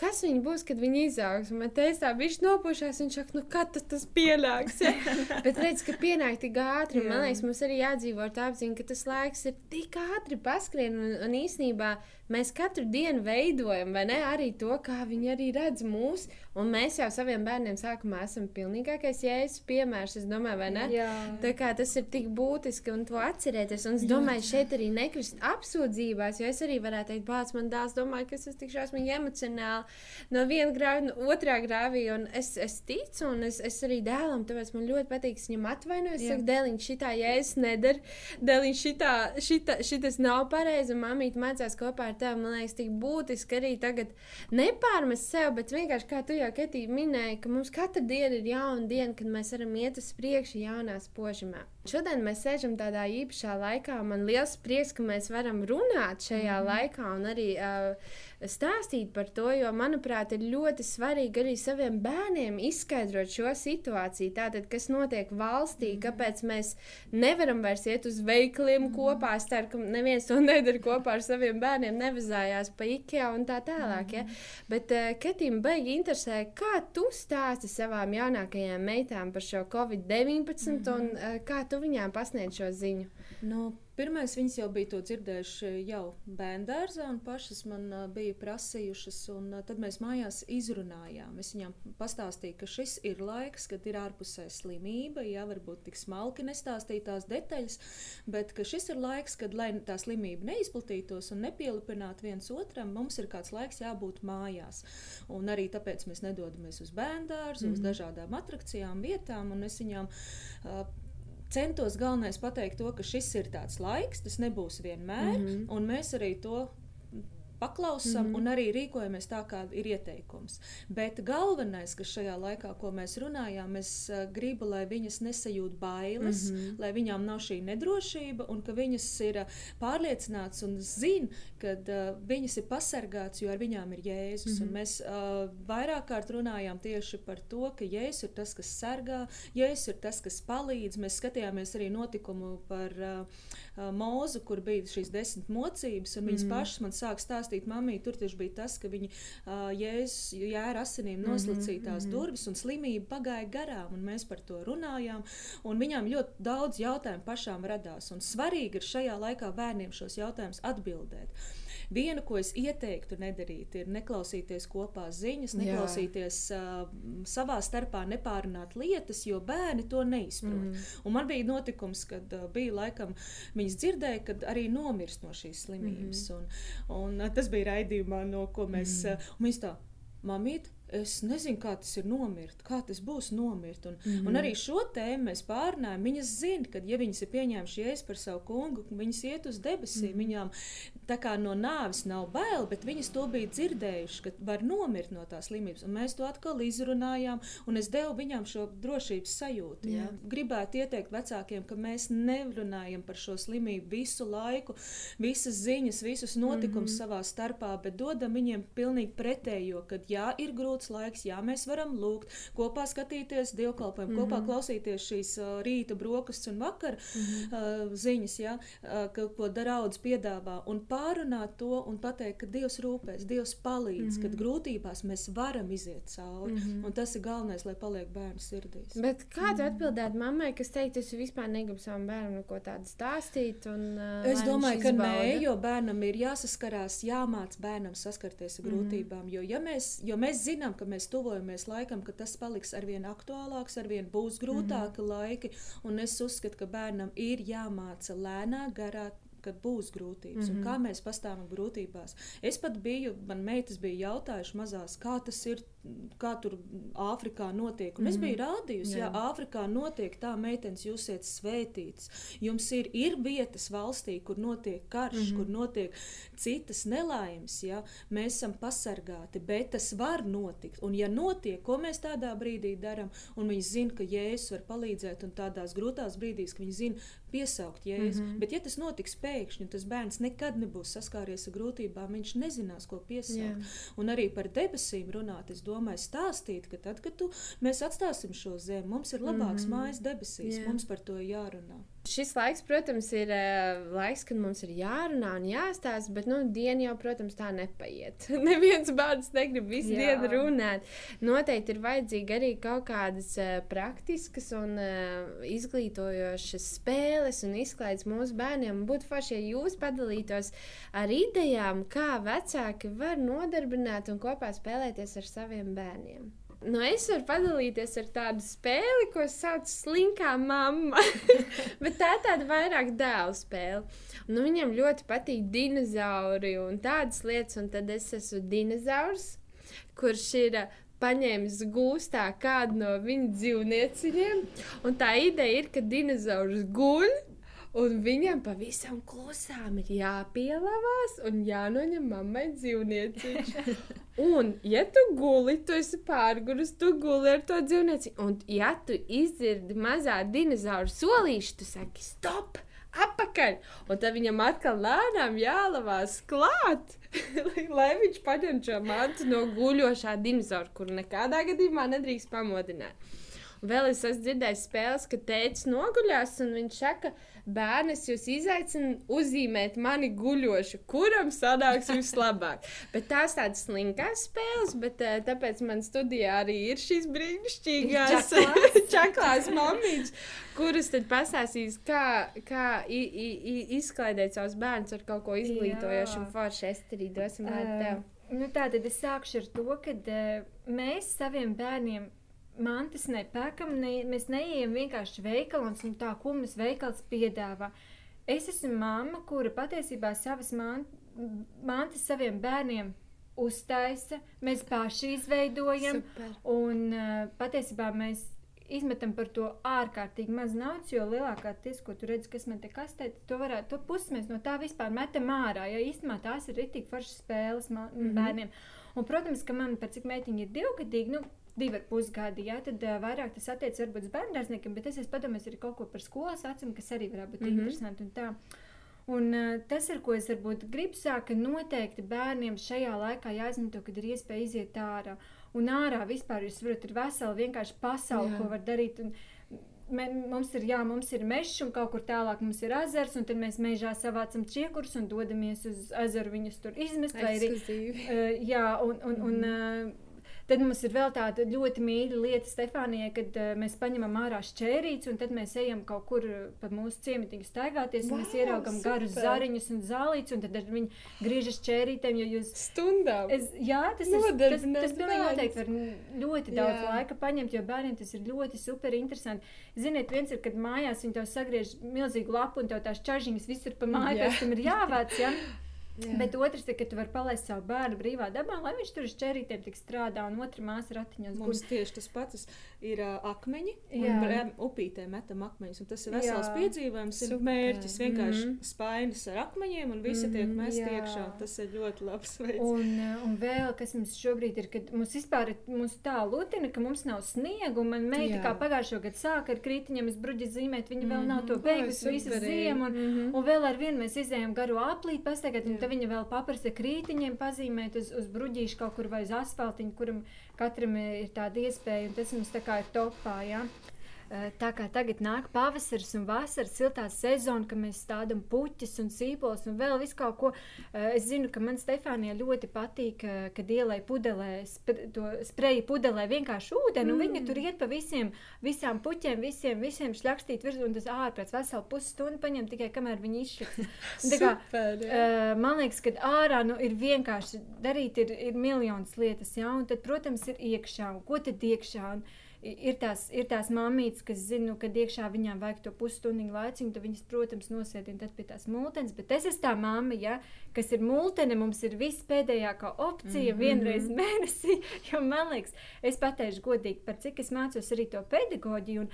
kas viņi būs, kad viņi izaugs. Man teica, tā viņš nopušās, viņš saka, nu kad tas, tas pienāks. Ja? Bet redz, ka pienāk tik ātri. Man liekas, mums arī jādzīvo ar tā apziņa, ka tas laiks ir tik ātri paskrien un, un īsnībā mēs katru dienu veidojam, vai ne, arī to, kā viņi arī redz mūs. Un mēs jau saviem bērniem sākumā esam pilnīgākais jēzus piemērs, es domāju, vai ne? Jā. Tā kā tas ir tik būtiski un to atcerēties. Un es domāju, Jā. šeit arī nekrist apsūdzībās, jo es arī varētu teikt, bāc, man dāls domāju, ka es esmu tik šausmīgi emocionāli no viena grāva, no otrā grāvī. Un es, es ticu, un es, es arī dēlam, tāpēc man ļoti patīk, ka viņam atvainojas, saka, dēliņš šitā jēzus nedara, dēliņš šitā, šitā, šitas nav pareizi, un mamīt mācās kopā ar tevi. Man liekas, tik būtiski arī tagad nepārmest sev, bet vienkārši kā tu jau Ketī minēji, ka mums katra diena ir jauna diena, kad mēs varam iet uz priekšu jaunā spožumā. Šodien mēs sēžam tādā īpašā laikā. Man liels prieks, ka mēs varam runāt šajā mm. laikā un arī uh, stāstīt par to, jo, manuprāt, ir ļoti svarīgi arī saviem bērniem izskaidrot šo situāciju. Tātad, kas notiek valstī, mm. kāpēc mēs nevaram vairs iet uz veikaliem mm. kopā. Es ceru, ka neviens to nedara kopā ar saviem bērniem, nevazājās pa IKEA un tā tālāk. Ja? Bet uh, Ketīm baigi interesē, kā tu stāsti savām jaunākajām meitām par šo Covid-19 mm. un uh, kā tu viņām pasniedz šo ziņu? Nu, Pirmais viņas jau bija to dzirdējuši jau bērngārzā, un pašas man uh, bija prasījušas, un uh, tad mēs mājās izrunājām. Es viņām pastāstīju, ka šis ir laiks, kad ir ārpusē slimība, jā, varbūt tik smalki nestāstīt tās detaļas, bet šis ir laiks, kad, lai tā slimība neizplatītos un nepielipinātu viens otram, mums ir kāds laiks jābūt mājās. Un arī tāpēc mēs nedodamies uz bērngārzu, mm -hmm. uz mhm. dažādām atrakcijām, vietām, un es viņām uh, centos galvenais pateikt to, ka šis ir tāds laiks, tas nebūs vienmēr, mm -hmm. un mēs arī to paklausām mm -hmm. un arī rīkojamies tā, kā ir ieteikums. Bet galvenais, kas šajā laikā, ko mēs runājām, es uh, gribu, lai viņas nesajūt bailes, mm -hmm. lai viņām nav šī nedrošība un ka viņas ir uh, pārliecinātas un zina, ka uh, viņas ir pasargātas, jo ar viņām ir Jēzus. Mm -hmm. Mēs uh, vairāk kārt runājām tieši par to, ka Jēzus ir tas, kas sargā, Jēzus ir tas, kas palīdz. Mēs skatījāmies arī notikumu par uh, uh, mūzu, kur bija šīs desmit mocības, un viņas mm pašas man sāk stāstīt mammai, tur tieši bija tas, ka viņi uh, jēzus jēra asinīm mhm, noslacīja tās mm durvis un slimība pagāja garām, un mēs par to runājām. Viņām ļoti daudz jautājumu pašām radās, un svarīgi ir šajā laikā bērniem šos jautājumus atbildēt. Viena, ko es ieteiktu nedarīt, ir neklausīties kopā ziņas, neklausīties uh, savā starpā, nepārunāt lietas, jo bērni to neizprot. Mm. Un man bija notikums, kad uh, bija laikam viņas dzirdēja, kad arī nomirst no šīs slimības. Mm. Un, un uh, tas bija raidījumā, no ko mēs, mm. uh, mamīt, es nezinu, kā tas ir nomirt, kā tas būs nomirt. Un, mm -hmm. un arī šo tēmu mēs pārnājam. Viņas zina, ka, ja viņas ir pieņēmušas jēzu par savu kungu, viņas iet uz debesīm. Mm -hmm. Viņām tā kā no nāves nav bail, bet viņas to bija dzirdējušas, ka var nomirt no tās slimības. Un mēs to atkal izrunājām, un es devu viņām šo drošības sajūtu. Ja? Gribētu ieteikt vecākiem, ka mēs nerunājam par šo slimību visu laiku, visas ziņas, visus notikumus mm -hmm. savā starpā, bet dodam viņiem pilnīgi pretējo, kad jā, ir grūti grūts laiks, jā, mēs varam lūgt, kopā skatīties dievkalpojumu, mm -hmm. kopā klausīties šīs rīta brokastis un vakara mm -hmm. ziņas, jā, ka, ko daraudz piedāvā, un pārunāt to un pateikt, ka Dievs rūpēs, Dievs palīdz, mm -hmm. kad grūtībās mēs varam iziet cauri, mm -hmm. un tas ir galvenais, lai paliek bērnu sirdīs. Bet kā tu mhm. atbildētu mammai, kas teikt, es vispār negribu savam bērnam neko tādu stāstīt? Un, uh, es domāju, ka nē, jo bērnam ir jāsaskarās, jāmāc bērnam saskarties ar mhm. grūtībām, mm -hmm. jo, ja mēs, jo mēs zinām, zinām, ka mēs tuvojamies laikam, ka tas paliks arvien aktuālāks, arvien būs grūtāki mm -hmm. laiki. Un es uzskatu, ka bērnam ir jāmāca lēnā, garā kad būs grūtības mm -hmm. un kā mhm. mēs pastāvam grūtībās. Es pat biju, man meitas bija jautājuši mazās, kā tas ir kā tur Āfrikā notiek. Un mm -hmm. es biju mhm. rādījusi, ja Āfrikā notiek tā, meitenes, jūs esat svētītas. Jums ir, ir vietas valstī, kur notiek karš, mm -hmm. kur notiek citas nelaimes. Ja? Mēs esam pasargāti, bet tas var notikt. Un, ja notiek, ko mēs tādā brīdī darām, un viņi zina, ka Jēzus var palīdzēt, un tādās grūtās brīdīs, ka viņi zina, piesaukt Jēzu. Mm -hmm. Bet, ja tas notiks pēkšņi, tas bērns nekad nebūs saskāries ar grūtībām, viņš nezinās, ko piesaukt. Yeah. Un arī par debesīm runāt, es domāju, domāju stāstīt, ka tad, kad tu, mēs atstāsim šo zemi, mums ir labāks mm -hmm. mājas debesīs, yeah. mums par to jārunā. Šis laiks, protams, ir uh, laiks, kad mums ir jārunā un jāstāsta, bet nu, diena jau, protams, tā nepaiet. Neviens bērns negrib visu Jā. dienu runāt. Noteikti ir vajadzīgi arī kaut kādas uh, praktiskas un uh, izglītojošas spēles un izklaides mūsu bērniem. Būtu forši, ja jūs padalītos ar idejām, kā vecāki var nodarbināt un kopā spēlēties ar saviem bērniem. Nu, es varu padalīties ar tādu spēli, ko sauc par slinkā mamma. Bet tā ir tāda vairāk dēlu spēle. Nu, viņam ļoti patīk dinozauri un tādas lietas. Un tad es esmu dinozaurs, kurš ir paņēmis gūstā kādu no viņa dzīvnieciņiem. Un tā ideja ir, ka dinozaurs guļ. Un viņam pavisam klusām ir jāpielavās un jānoņem mammai dzīvnieciņš. Un, ja tu guli, tu esi pārgājis, tu guli ar to dzīvnieci. Un, ja tu izdzirdi mazā dinozauru solīšu, tu saki, stop! Apakaļ! Un tad viņam atkal lēnām jālavās klāt, lai viņš paņemtu šo mantu no guļošā dinozaura, kuru nekādā gadījumā nedrīkst pamodināt. Un vēl es esmu dzirdējis spēles, ka tēvs noguļās un viņš saka, ka bērns jūs izaicina uzzīmēt mani guļošu, kuram sanāks vislabāk. Bet tās tādas slinkās spēles, bet eh, tāpēc man studijā arī ir šīs brīnišķīgās čaklās mamītes, kuras tad pastāstīs, kā, kā i, i, i, izklaidēt savus bērnus ar kaut ko izglītojošu un foršu. Es arī dosim vārdu tev. Nu, tā tad es sākšu ar to, ka uh, mēs saviem bērniem mantas nepērkam, ne, mēs neejam vienkārši veikalā un tā, ko mums veikals piedāvā. Es esmu mamma, kura patiesībā savas man, mantas saviem bērniem uztaisa, mēs paši izveidojam. Super. Un uh, patiesībā mēs izmetam par to ārkārtīgi maz naudas, jo lielākā tiesa, ko tu redzi, kas man te kastē, to varētu, to pusi mēs no tā vispār metam ārā. Jo īstenībā tās ir rītīgi foršas spēles man, mm -hmm. bērniem. Un, protams, ka man, par cik meitiņa ir divgadīga, nu, divi ar pus gadi, jā, tad uh, vairāk tas attiecas varbūt uz bērndārzniekiem, bet es esmu padomājis arī kaut ko par skolas vecumu, kas arī varētu būt mm -hmm. interesanti un tā. Un, uh, tas, ar ko es varbūt gribu sākt, ka noteikti bērniem šajā laikā jāizmanto, kad ir iespēja iziet ārā. Un ārā vispār jūs varat, ir vesela vienkārši pasaule, Jā. ko var darīt. Un, mums ir, jā, mums ir mežs, un kaut kur tālāk mums ir ezers, un tad mēs mežā savācam čiekurus un dodamies uz ezeru viņus tur izmest. Arī, uh, jā, un, un, un, uh, Tad mums ir vēl tāda ļoti mīļa lieta Stefānijai, kad uh, mēs paņemam ārā šķērītes, un tad mēs ejam kaut kur uh, pa mūsu ciematiņu staigāties, un Vau, mēs ieraugam garus super! zariņus un zālītes, un tad viņi griežas šķērītēm, jo jūs Stundām. Es, jā, tas ir tas, tas pilnīgi noteikti var ļoti daudz Jā. laika paņemt, jo bērniem tas ir ļoti super interesanti. Ziniet, viens ir, kad mājās viņi tev sagriež milzīgu lapu un tev tās čažiņas visur pa māju, pēc tam ir jāvāc. Ja? Jā. Bet otrs ir, ka tu vari palaist savu bērnu brīvā dabā, lai viņš tur uz ķērītēm tik strādā, un otra māsa ratiņos Mums guļ. tieši tas pats ir uh, akmeņi. Jā. Jā, upītē metam akmeņus. un Tas ir vesels Jā. piedzīvojums, ir Super. mērķis. Vienkārši mm. -hmm. spainis ar akmeņiem, un visi tiek Mhm, mesti jā. iekšā. Tas ir ļoti labs veids. Un, un vēl, kas mums šobrīd ir, kad mums vispār ir mums tā lutina, ka mums nav sniega, un man meita Jā. kā pagājušo gadu sāka ar kritiņiem, es bruģi zīmēt, viņa vēl nav to Mhm. beigusi Oi, visu ziemu. Un, Mhm. Un vēl ar vienu mēs izējām garu aplīti, pastaigāt, un tad viņa vēl paprasa krītiņiem pazīmēt uz, uz bruģīšu kaut kur vai uz asfaltiņu, kuram katram ir tāda iespēja, un tas mums tā kā ir topā, jā. Eh, Tā kā tagad nāk pavasaris un vasaras siltā sezona, kad mēs stādām puķus un sīpols un vēl visu kaut ko. Eh, Es zinu, ka man Stefānija ļoti patīk, eh, kad ielai pudelē, sp to spreju pudelē vienkārši ūdeni, un viņa tur iet pa visiem, visām puķiem, visiem, visiem šļakstīt virsū, un tas ārprāts veselu pusstundu paņem tikai kamēr viņi izšķirs. Kā, jā. Man liekas, ka ārā nu, ir vienkārši darīt, ir, ir miljonas lietas, ja? un tad, protams, ir iekšā. Un ko tad iekšā? Un ir tās, ir tās māmītes, kas zina, nu, kad iekšā viņām vajag to pusstundu laiciņu, tad viņas, protams, nosēdina pie tās multenes. Bet es esmu tā mamma, ja, kas ir multene, mums ir viss pēdējākā opcija mm -hmm. vienreiz mēnesī. Jo man liekas, es pateikšu godīgi, par cik es mācos arī to pedagoģiju. Un,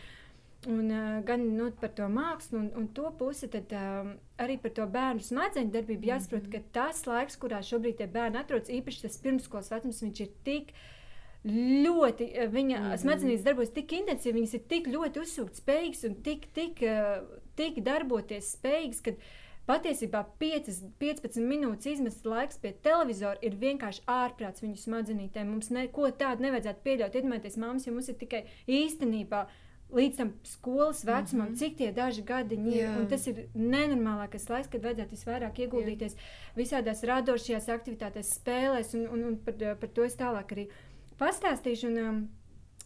Un, uh, gan nu, par to mākslu, un, un to pusi, tad um, arī par to bērnu smadzeņu darbību jāsaprot, mm -hmm. ka tas laiks, kurā šobrīd bērni atrodas, īpaši tas pirmskolas vecums, viņš ir tik ļoti, eh, viņa mm smadzenīs darbojas tik intensīvi, viņas ir tik ļoti uzsūkt spējīgas un tik, tik, uh, tik darboties spējīgas, ka patiesībā 5, 15 minūtes izmests laiks pie televizora ir vienkārši ārprāts viņu smadzenītēm. Mums neko tādu nevajadzētu pieļaut. Iedomājieties, māmas, ja mums ir tikai īstenībā līdz tam skolas vecumam, mm -hmm. cik tie daži gadiņi ir. Jā. Tas ir nenormālākais laiks, kad vajadzētu visvairāk ieguldīties visādās radošajās aktivitātēs, spēlēs, un, un, un par, par to es tālāk arī pastāstīšu. Un, um,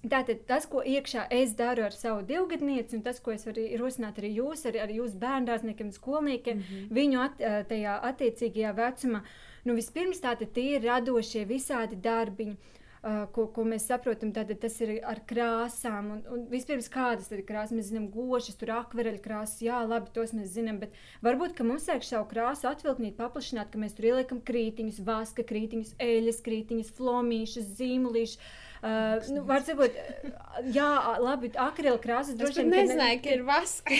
Tātad tas, ko iekšā es daru ar savu divgadnieci, un tas, ko es varu ierosināt arī jūs, ar, ar jūsu bērniem, skolniekiem, mm -hmm. viņu at, tajā attiecīgajā vecumā. Nu, vispirms tātad tie ir radošie visādi darbiņi. Uh, ko, ko mēs saprotam, tad tas ir ar krāsām. Un, un vispirms, kādas ir krāsas, mēs zinām, gošas, tur akvareļu krāsas, jā, labi, tos mēs zinām. Bet varbūt, ka mums vajag savu krāsu atvilknīt, paplašināt, ka mēs tur ieliekam krītiņus, vaska krītiņus, eļļas krītiņus, flomīšus, zīmolīšus. Uh, nu, var sakot, jā, labi, akrila krāsas Es droši vien. ka ne- nezināju, ka ir vaska.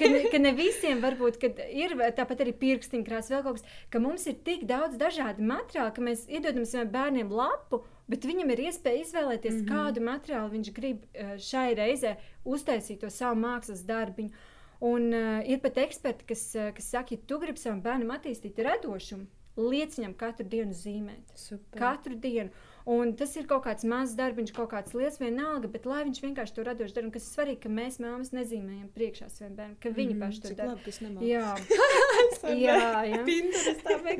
ka, ka, ne visiem varbūt kad ir tāpat arī pirkstiņa krāsa, vēl kaut kas, ka mums ir tik daudz dažādu materiālu, ka mēs iedodam saviem bērniem lapu, bet viņam ir iespēja izvēlēties, mm -hmm. kādu materiālu viņš grib šai reizē uztaisīt to savu mākslas darbiņu. Un uh, ir pat eksperti, kas, kas saka, ja tu gribi savam bērnam attīstīt radošumu, liec viņam katru dienu zīmēt. Super. Katru dienu. Un tas ir kaut kāds mazs darbiņš, kaut kāds liels vienalga, bet lai viņš vienkārši to radoši dara, kas ir svarīgi, ka mēs māmas nezīmējam priekšā saviem bērniem, ka viņi mm, paši to dara. labi. Jā, jā, jā.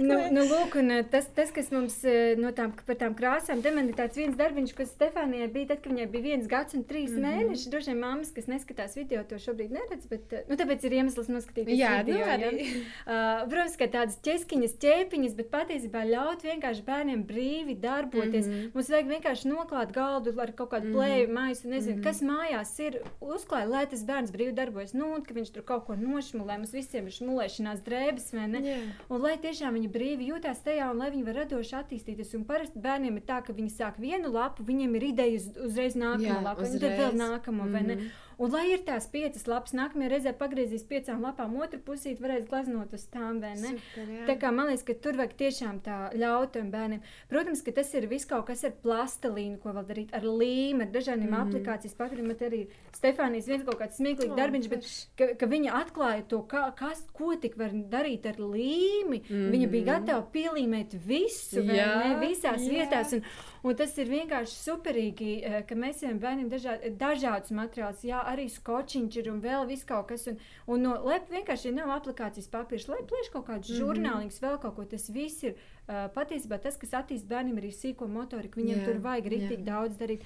Nu, nu, lūk, un, eh, tas, tas, kas mums eh, no tām, par tām krāsām, te man ir tāds viens darbiņš, kas Stefānijai bija, tad, kad viņai bija viens gads un trīs mm. -hmm. mēneši. Droši vien māmas, kas neskatās video, to šobrīd neredz, bet eh, nu, tāpēc ir iemesls noskatīties Jā, video. nu arī. Uh, protams, ka tādas ķeskiņas, ķēpiņas, bet patiesībā ļaut vienkārši bērniem brīvi darboties. Mm Mhm. -hmm. Mums vajag vienkārši noklāt galdu ar kaut kādu Mhm. plēju, maisu, nezinu, mm Mhm. -hmm. kas mājās ir uzklājis, lai tas bērns brīvi darbojas. Nu, un ka viņš tur kaut ko nošmulē, mums visiem ir šmulēšanās drēbes, vai ne? Jā. Un lai tiešām viņi brīvi jūtās tajā, un lai viņi var radoši attīstīties. Un parasti bērniem ir tā, ka viņi sāk vienu lapu, viņiem ir ideja uz, uzreiz nākamo Jā, lapu, un tad vēl uzreiz. nākamo, vai ne? Un lai ir tās piecas lapas, nākamajā reizē pagriezīs piecām lapām, otru pusīt varēs glaznot uz tām, vai ne? Super, jā. Tā kā man liekas, ka tur vajag tiešām tā ļaut tiem bērniem. Protams, ka tas ir viss kaut kas ar plastelīnu, ko vēl darīt, ar līmeni, ar dažādiem mm. -hmm. aplikācijas patīriem. Arī Stefānijas viens kaut kāds smieklīgs oh, darbiņš, bet ka, ka viņa atklāja to, kā, kas, ko tik var darīt ar līmi. Mm -hmm. Viņa bija Mhm. gatava pielīmēt visu, Jā, ne, visās jā. vietās. Un, Un tas ir vienkārši superīgi, eh, ka mēs esam bērniem dažā, dažādus materiālus, jā, arī skočiņš ir un vēl viss kaut kas. Un, un no lep vienkārši nav aplikācijas papīrs, lai plēš kaut kādus mm -hmm. žurnāliņus, vēl kaut ko. Tas viss ir uh, patiesībā tas, kas attīst bērniem arī sīko motoriku. Viņiem jā, tur vajag rītīgi daudz darīt.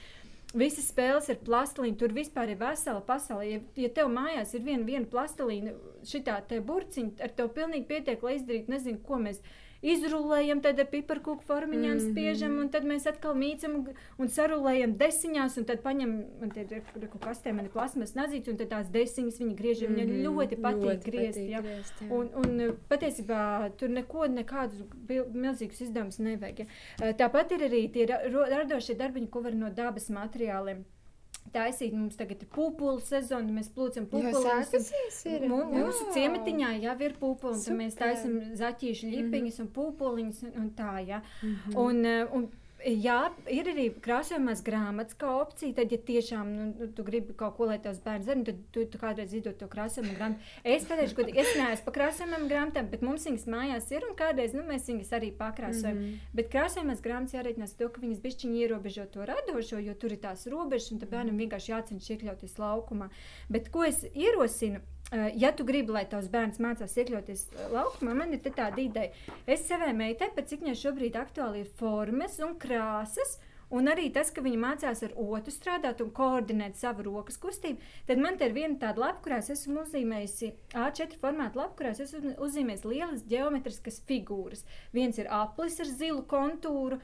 Visas spēles ir plastelīna, tur vispār ir vesela pasaule. Ja, ja tev mājās ir viena, viena plastelīna, šitā te burciņa, ar to pilnīgi pietiek, lai izdarītu, nezinu, ko mēs darām izrullējam, tad ar piparkūku formiņām mm -hmm. spiežam, un tad mēs atkal mīcam un sarulējam desiņās, un tad paņem, man te ir kaut kas te, man ir plasmas nazīts, un tad tās desiņas viņi griež, mm -hmm. viņa ļoti patīk ļoti griezt, patīk ja? griezt jā. Un, un patiesībā tur neko, nekādus milzīgus izdevumus nevajag. Ja? Tāpat ir arī tie radošie darbiņi, ko var no dabas materiāliem taisīt. Mums tagad ir pūpolu sezona, mēs plūcam pūpolus. Mūsu ciematiņā jau ir pūpoli, un mēs taisam zaķīšu ļipiņas mm -hmm. un pūpoliņus un, un tā, ja. Mm -hmm. un, un Jā, ir arī krāsojamās grāmatas kā opcija. Tad, ja tiešām nu, nu tu gribi kaut ko, lai tavs bērns zina, tad tu, tu kādreiz izdod to krāsojumu grāmatu. Es pateikšu, ka es neesmu par krāsojamām grāmatām, bet mums viņas mājās ir un kādreiz nu, mēs viņas arī pakrāsojam. Mm -hmm. Bet krāsojamās grāmatas jārēķinās to, ka viņas bišķiņi ierobežo to radošo, jo tur ir tās robežas un bērnam vienkārši jācenšas iekļauties laukumā. Bet ko es ierosinu? Eh, ja tu gribi, lai tavs bērns mācās iekļauties eh, laukumā, man ir tāda ideja. Es savai meitai, pēc cik viņai šobrīd aktuāli ir formas un krāsas, Un arī tas, ka viņi mācās ar otru strādāt un koordinēt savu rokas kustību, tad man te ir viena tāda lapa, kurās esmu uzzīmējusi A4 formāta lapa, kurās esmu uzzīmējis lielas geometriskas figūras. Viens ir aplis ar zilu kontūru,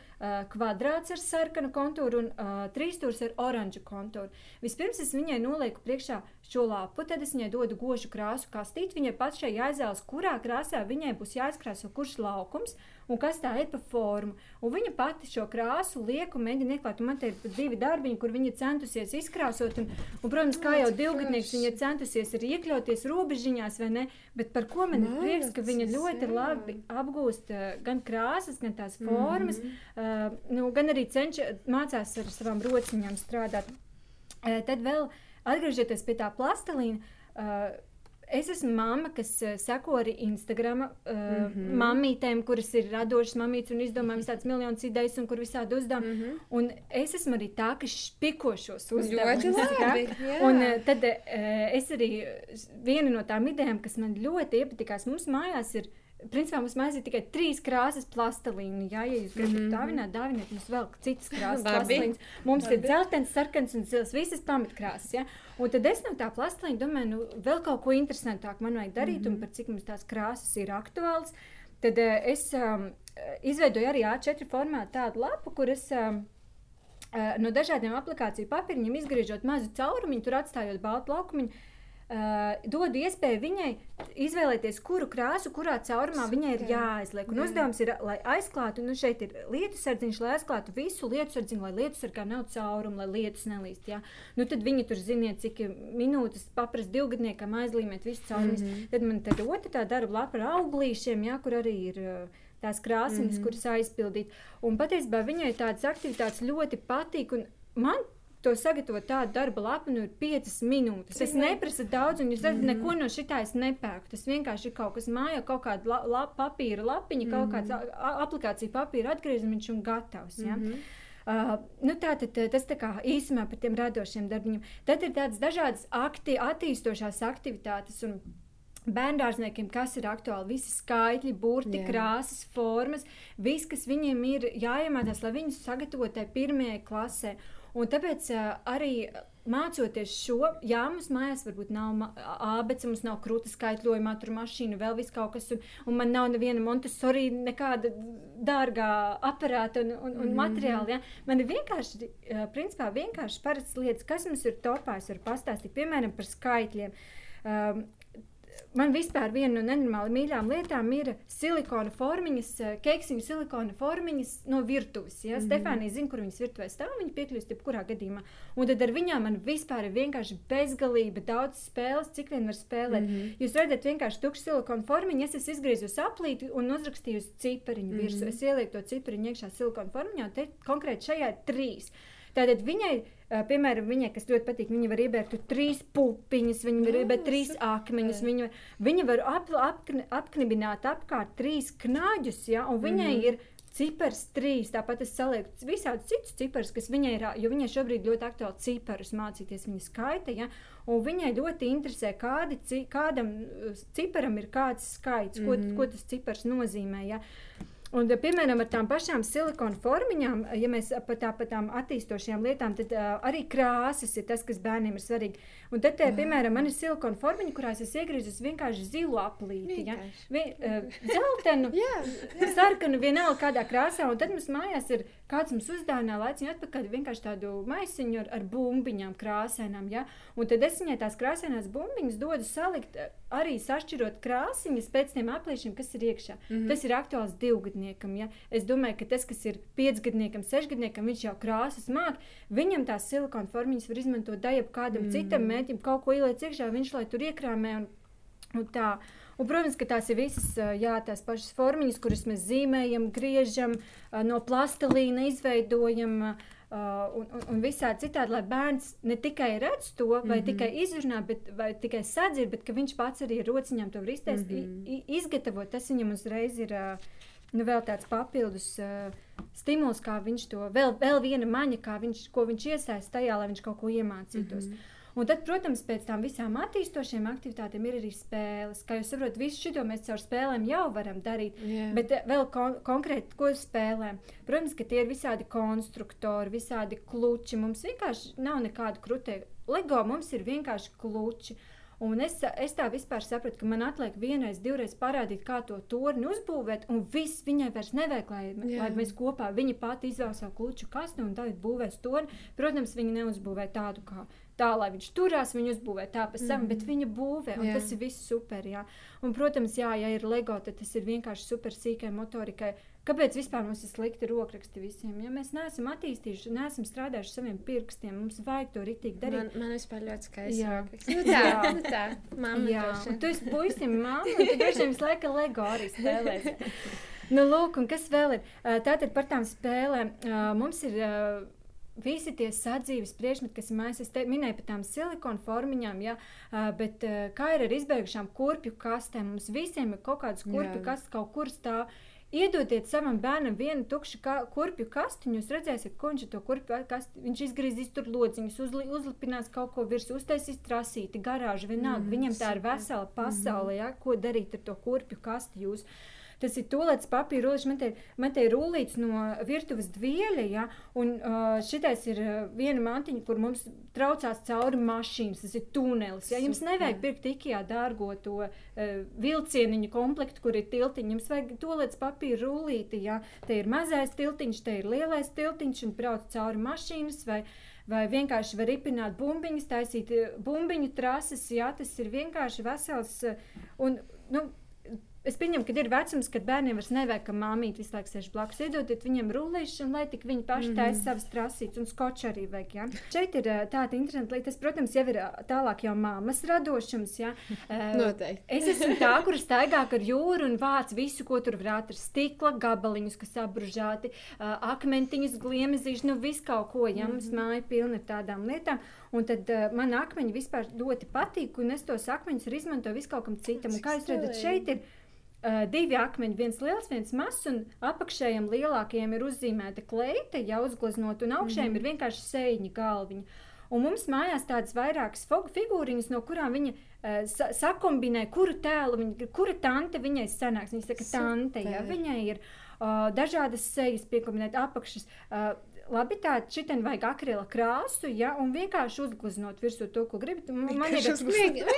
kvadrāts ar sarkanu kontūru un trīsstūrs ar oranžu kontūru. Vispirms es viņai nolieku priekšā šo lapu, tad es viņai dodu gošu krāsu kastīti. Viņai pašai jāizvēlas, kurā krāsā viņai būs jāizkrāso kurš laukums un kas tā ir pa formu. Un viņa pati šo krāsu liek un mēģina ieklāt. Un man te ir divi darbiņi, kur viņa centusies izkrāsot. Un, un, protams, kā jau divgadnieks, viņa centusies arī iekļauties robežiņās, vai ne? Bet par ko man ir prieks, ka viņa ļoti labi apgūst uh, gan krāsas, gan tās formas, mm -hmm. uh, nu, gan arī cenšas mācās ar savām rociņām strādāt. Uh, tad vēl atgriežoties pie tā plastelīna. Uh, Es esmu mamma, kas uh, seko arī Instagram uh, mm -hmm. mamītēm, kuras ir radošas mamītes un izdomā visādas miljonus idejas, un kur visādi uzdevumi. Mm -hmm. Un es esmu arī tā, kas špiko šos uzdevumus. Un uh, tad uh, es arī viena no tām idejām, kas man ļoti iepatikās, mums mājās ir Principā mums mājās ir tikai trīs krāsas plastelīna. Jā, ja jūs gribat mm -hmm. dāvināt, dāviniet mums vēl citas krāsas plastelīnas. Mums Darbi. ir dzeltens, sarkans un zils, visas pamatkrāsas. Ja? Un tad es no tā plastelīna domāju, nu, vēl kaut ko interesantāku man vajag darīt, mm -hmm. un par cik mums tās krāsas ir aktuāls. Tad uh, es um, izveidoju arī A4 formātu tādu lapu, kur es um, uh, no dažādiem aplikāciju papīriem izgriežot mazu caurumu, tur atstājot baltu laukumu Uh, dod iespēju viņai izvēlēties, kuru krāsu, kurā caurumā Super. viņai ir jāaizliek. Un uzdevums ir, lai aizklātu, nu šeit ir lietu sardziņš, lai aizklātu visu lietu sardziņu, lai lietu sargā nav caurumu, lai lietus nelīst. Ja? Nu, tad viņi tur ziniet, cik minūtes paprast divgadniekam aizlīmēt visu caurumus. Mm -hmm. Tad man tad otra tā darba lapa ar auglīšiem, ja, kur arī ir. Uh, tās krāsainas, mm -hmm. kuras aizpildīt. Un patiesībā viņai tādas aktivitātes ļoti patīk. Man to sagatavot tādu darba lapu, nu ir piecas minūtes. Tas neprasa daudz, un jūs redzat, mm neko no šitā es nepērku. Tas vienkārši ir kaut kas mājā, kaut kāda la, la, papīra lapiņa, mm kaut mhm. aplikācija papīra atgriezumiņš un gatavs. Ja? Mm -hmm. Uh, nu tā tad tas tā kā īsumā par tiem radošiem darbiem. Tad ir tādas dažādas akti, attīstošās aktivitātes. Un, Bērngārzniekiem, kas ir aktuāli, visi skaitļi, burti, Jā. krāsas, formas, viss, kas viņiem ir jāiemācās, lai viņus sagatavotu pirmajai klasē. Un tāpēc arī mācoties šo, jā, mums mājās varbūt nav ābece, mums nav krūtis skaitļojumā, tur mašīna, vēl viss kaut kas, un, un man nav neviena Montessori, nekāda dārgā aparāta un, un, un mm. materiāla. Ja? Man ir vienkārši, principā, vienkārši parastas lietas, kas mums ir topā, es varu pastāstīt, piemēram, par skaitļiem. Um, man vispār viena no nenormāli mīļākajām lietām ir silikona formiņas, eh, keksiņu silikona formiņas no virtuves. Ja? Mm -hmm. Stefānija zina, kur viņas virtuvē stāv, viņa piekļūst jebkurā gadījumā. Un tad ar viņām man vispār ir vienkārši bezgalība, daudz spēles, cik vien var spēlēt. Mm -hmm. Jūs redzat, vienkārši tukšu silikona formiņu, es esmu izgriezusi aplīti un uzrakstījusi cipariņu mm -hmm. Es ielieku to cipariņu iekšā silikona formiņā, un te konkrēti šajā trīs. Tātad viņai Piemēram, viņai, kas ļoti patīk, viņa var iebērt trīs pupiņas, viņa var iebērt trīs akmeņus, viņa, viņa var ap, ap, apknibināt apkārt trīs knāģus, ja, un viņai mm -hmm. ir cipars trīs, tāpat es salieku visādus citus ciparus, kas viņai ir, jo viņai šobrīd ļoti aktuāli ciparus mācīties, viņa skaita, ja, un viņai ļoti interesē, kādi, kādam ciparam ir kāds skaits, ko, mm -hmm. ko tas cipars nozīmē, ja. Un, piemēram, ar tām pašām silikona formiņām, ja mēs par tā, pa tām attīstošajām lietām, tad uh, arī krāsas ir tas, kas bērniem ir svarīgi. Un tad, te, piemēram, man ir silikona formiņa, kurās es iegriezu vienkārši zilu aplīti. Ja? Vi, uh, zeltenu, sarkanu, vienalga kādā krāsā. Un tad mums mājās ir kāds mums uzdāvināja laiciņu atpakaļ vienkārši tādu maisiņu ar, ar bumbiņām krāsainām. Ja? Un tad es viņai tās krāsainās bumbiņas dodu salikt arī sašķirot krāsiņas pēc tiem aplīšiem, kas ir iekšā. Mm -hmm. Tas ir aktuāls divgadniekam. Ja? Es domāju, ka tas, kas ir piecgadniekam, sešgadniekam, viņš jau krāsas māk, viņam tās silikona formiņas var izmantot dajab kādam mm -hmm. citam mēķim, kaut ko ieliec iekšā, viņš lai tur iekrāmē un, un tā. Un, protams, ka tās ir visas jā, tās pašas formiņas, kuras mēs zīmējam, griežam, no plastelīna izveidojam. Uh, un, un, un visādi citādi, lai bērns ne tikai redz to, vai mm -hmm. tikai izrunā, bet vai tikai sadzird, bet ka viņš pats arī ar rociņām to var izteikt, mm -hmm. izgatavot. Tas viņam uzreiz ir uh, nu, vēl tāds papildus uh, stimuls, kā viņš to vēl, vēl viena maņa, kā viņš, ko viņš iesaist tajā, lai viņš kaut ko iemācītos. Mm -hmm. Un tad, protams, pēc tam visām attīstošiem aktivitātēm ir arī spēles. Kā jūs saprotat, visu šo mēs caur spēlēm jau varam darīt. Yeah. Bet eh, vēl kon konkrēti, ko spēlēm? Protams, ka tie ir visādi konstruktori, visādi kluči. Mums vienkārši nav nekādu krutēju. Lego mums ir vienkārši kluči. Un es, es tā vispār sapratu, ka man atliek vienreiz, divreiz parādīt, kā to torni uzbūvēt, un viss viņai vairs nevajag, lai, Jā. lai mēs kopā viņa pati izvēlas savu kluču kastu un tagad būvēs torni. Protams, viņa neuzbūvē tādu kā tā, lai viņš turās, viņu uzbūvē tā pa savam, mm. bet viņa būvē, un jā. tas ir viss super. Jā. Un, protams, jā, ja ir LEGO, tad tas ir vienkārši super sīkai motorikai. Kāpēc vispār mums ir slikti rokraksti visiem? Ja mēs neesam attīstījuši, neesam strādājuši saviem pirkstiem, mums vajag to ritīgi darīt. Man, man vispār ļoti skaisti. Jā, nu tā, jā. Nu tā. Mamma jā, un tu esi puisim mamma, un tu droši vien visu laiku LEGO arī spēlēs. nu, lūk, un kas vēl ir? Tātad par tām spēlēm mums ir visi tie sadzīves priekšmeti, kas ir mājās, es te, minēju par tām silikona formiņām, ja, bet kā ir ar izbeigušām kurpju kastēm? Mums visiem ir kaut kādas kurpju kastes kaut kur stāv. Iedodiet savam bērnam vienu tukšu ka, kurpju kastiņu, jūs redzēsiet, ko viņš to kurpju kasti, viņš izgriezīs tur lodziņus, uzli, uzlipinās kaut ko virsū, uztaisīs trasīti, garāžu, vienalga, mm, viņam tā ir vesela pasaule, mm. ja, ko darīt ar to kurpju kasti jūs. Uh, Tas ir tolēts papīra rullīts, man te, man te ir rullīts no virtuves dvieļa, ja, un uh, šitais ir uh, viena mantiņa, kur mums traucās cauri mašīnas, tas ir tunelis. Ja. Jums nevajag pirkt ikijā dārgo to uh, vilcieniņu komplektu, kur ir tiltiņi, jums vajag tolēts papīra rullīti, ja. Te ir mazais tiltiņš, te ir lielais tiltiņš un brauc cauri mašīnas vai vai vienkārši var ripināt bumbiņas, taisīt uh, bumbiņu trases. Jā, tas ir vienkārši vesels. Uh, un, nu, Es pieņemu, ka ir vecums, kad bērniem vairs nevajag, ka māmīte visu laiku sēž blakus. Iedodiet viņiem rullīšanu, lai tik viņi paši mm taisa savas trasītes, un skoču arī vajag. Ja? Šeit ir tāda interesanta lieta. Tas, protams, jau ir tālāk jau māmas radošums. Ja? Noteikti. es esmu tā, kur staigā ar jūru un vāc visu, ko tur var atrast. Stikla gabaliņus, kas apbružāti, akmentiņus, gliemezīšus, nu visu kaut ko. Ja? Mums mm -hmm. māja pilna ar tādām lietām. Un tad uh, man akmeņi vispār ļoti patīk, un es tos akmeņus arī izmantoju visu kaut kam citam. Un, kā jūs redzat, šeit ir Uh, divi akmeņi, viens liels, viens mazs, un apakšējiem lielākajiem ir uzzīmēta kleita, jau uzgleznota, un augšējiem mm -hmm. ir vienkārši sēņa galviņa. Un mums mājās tādas vairākas figūriņas, no kurām viņa uh, sa sakombinē, kuru tēlu, viņa, kura tante viņai sanāks. Viņa saka, tante, ja viņai ir uh, dažādas sejas piekombinēt apakšas. Uh, labi, tā šitien vajag akrila krāsu, ja, un vienkārši uzgleznot virsū to, ko gribat. Man ir,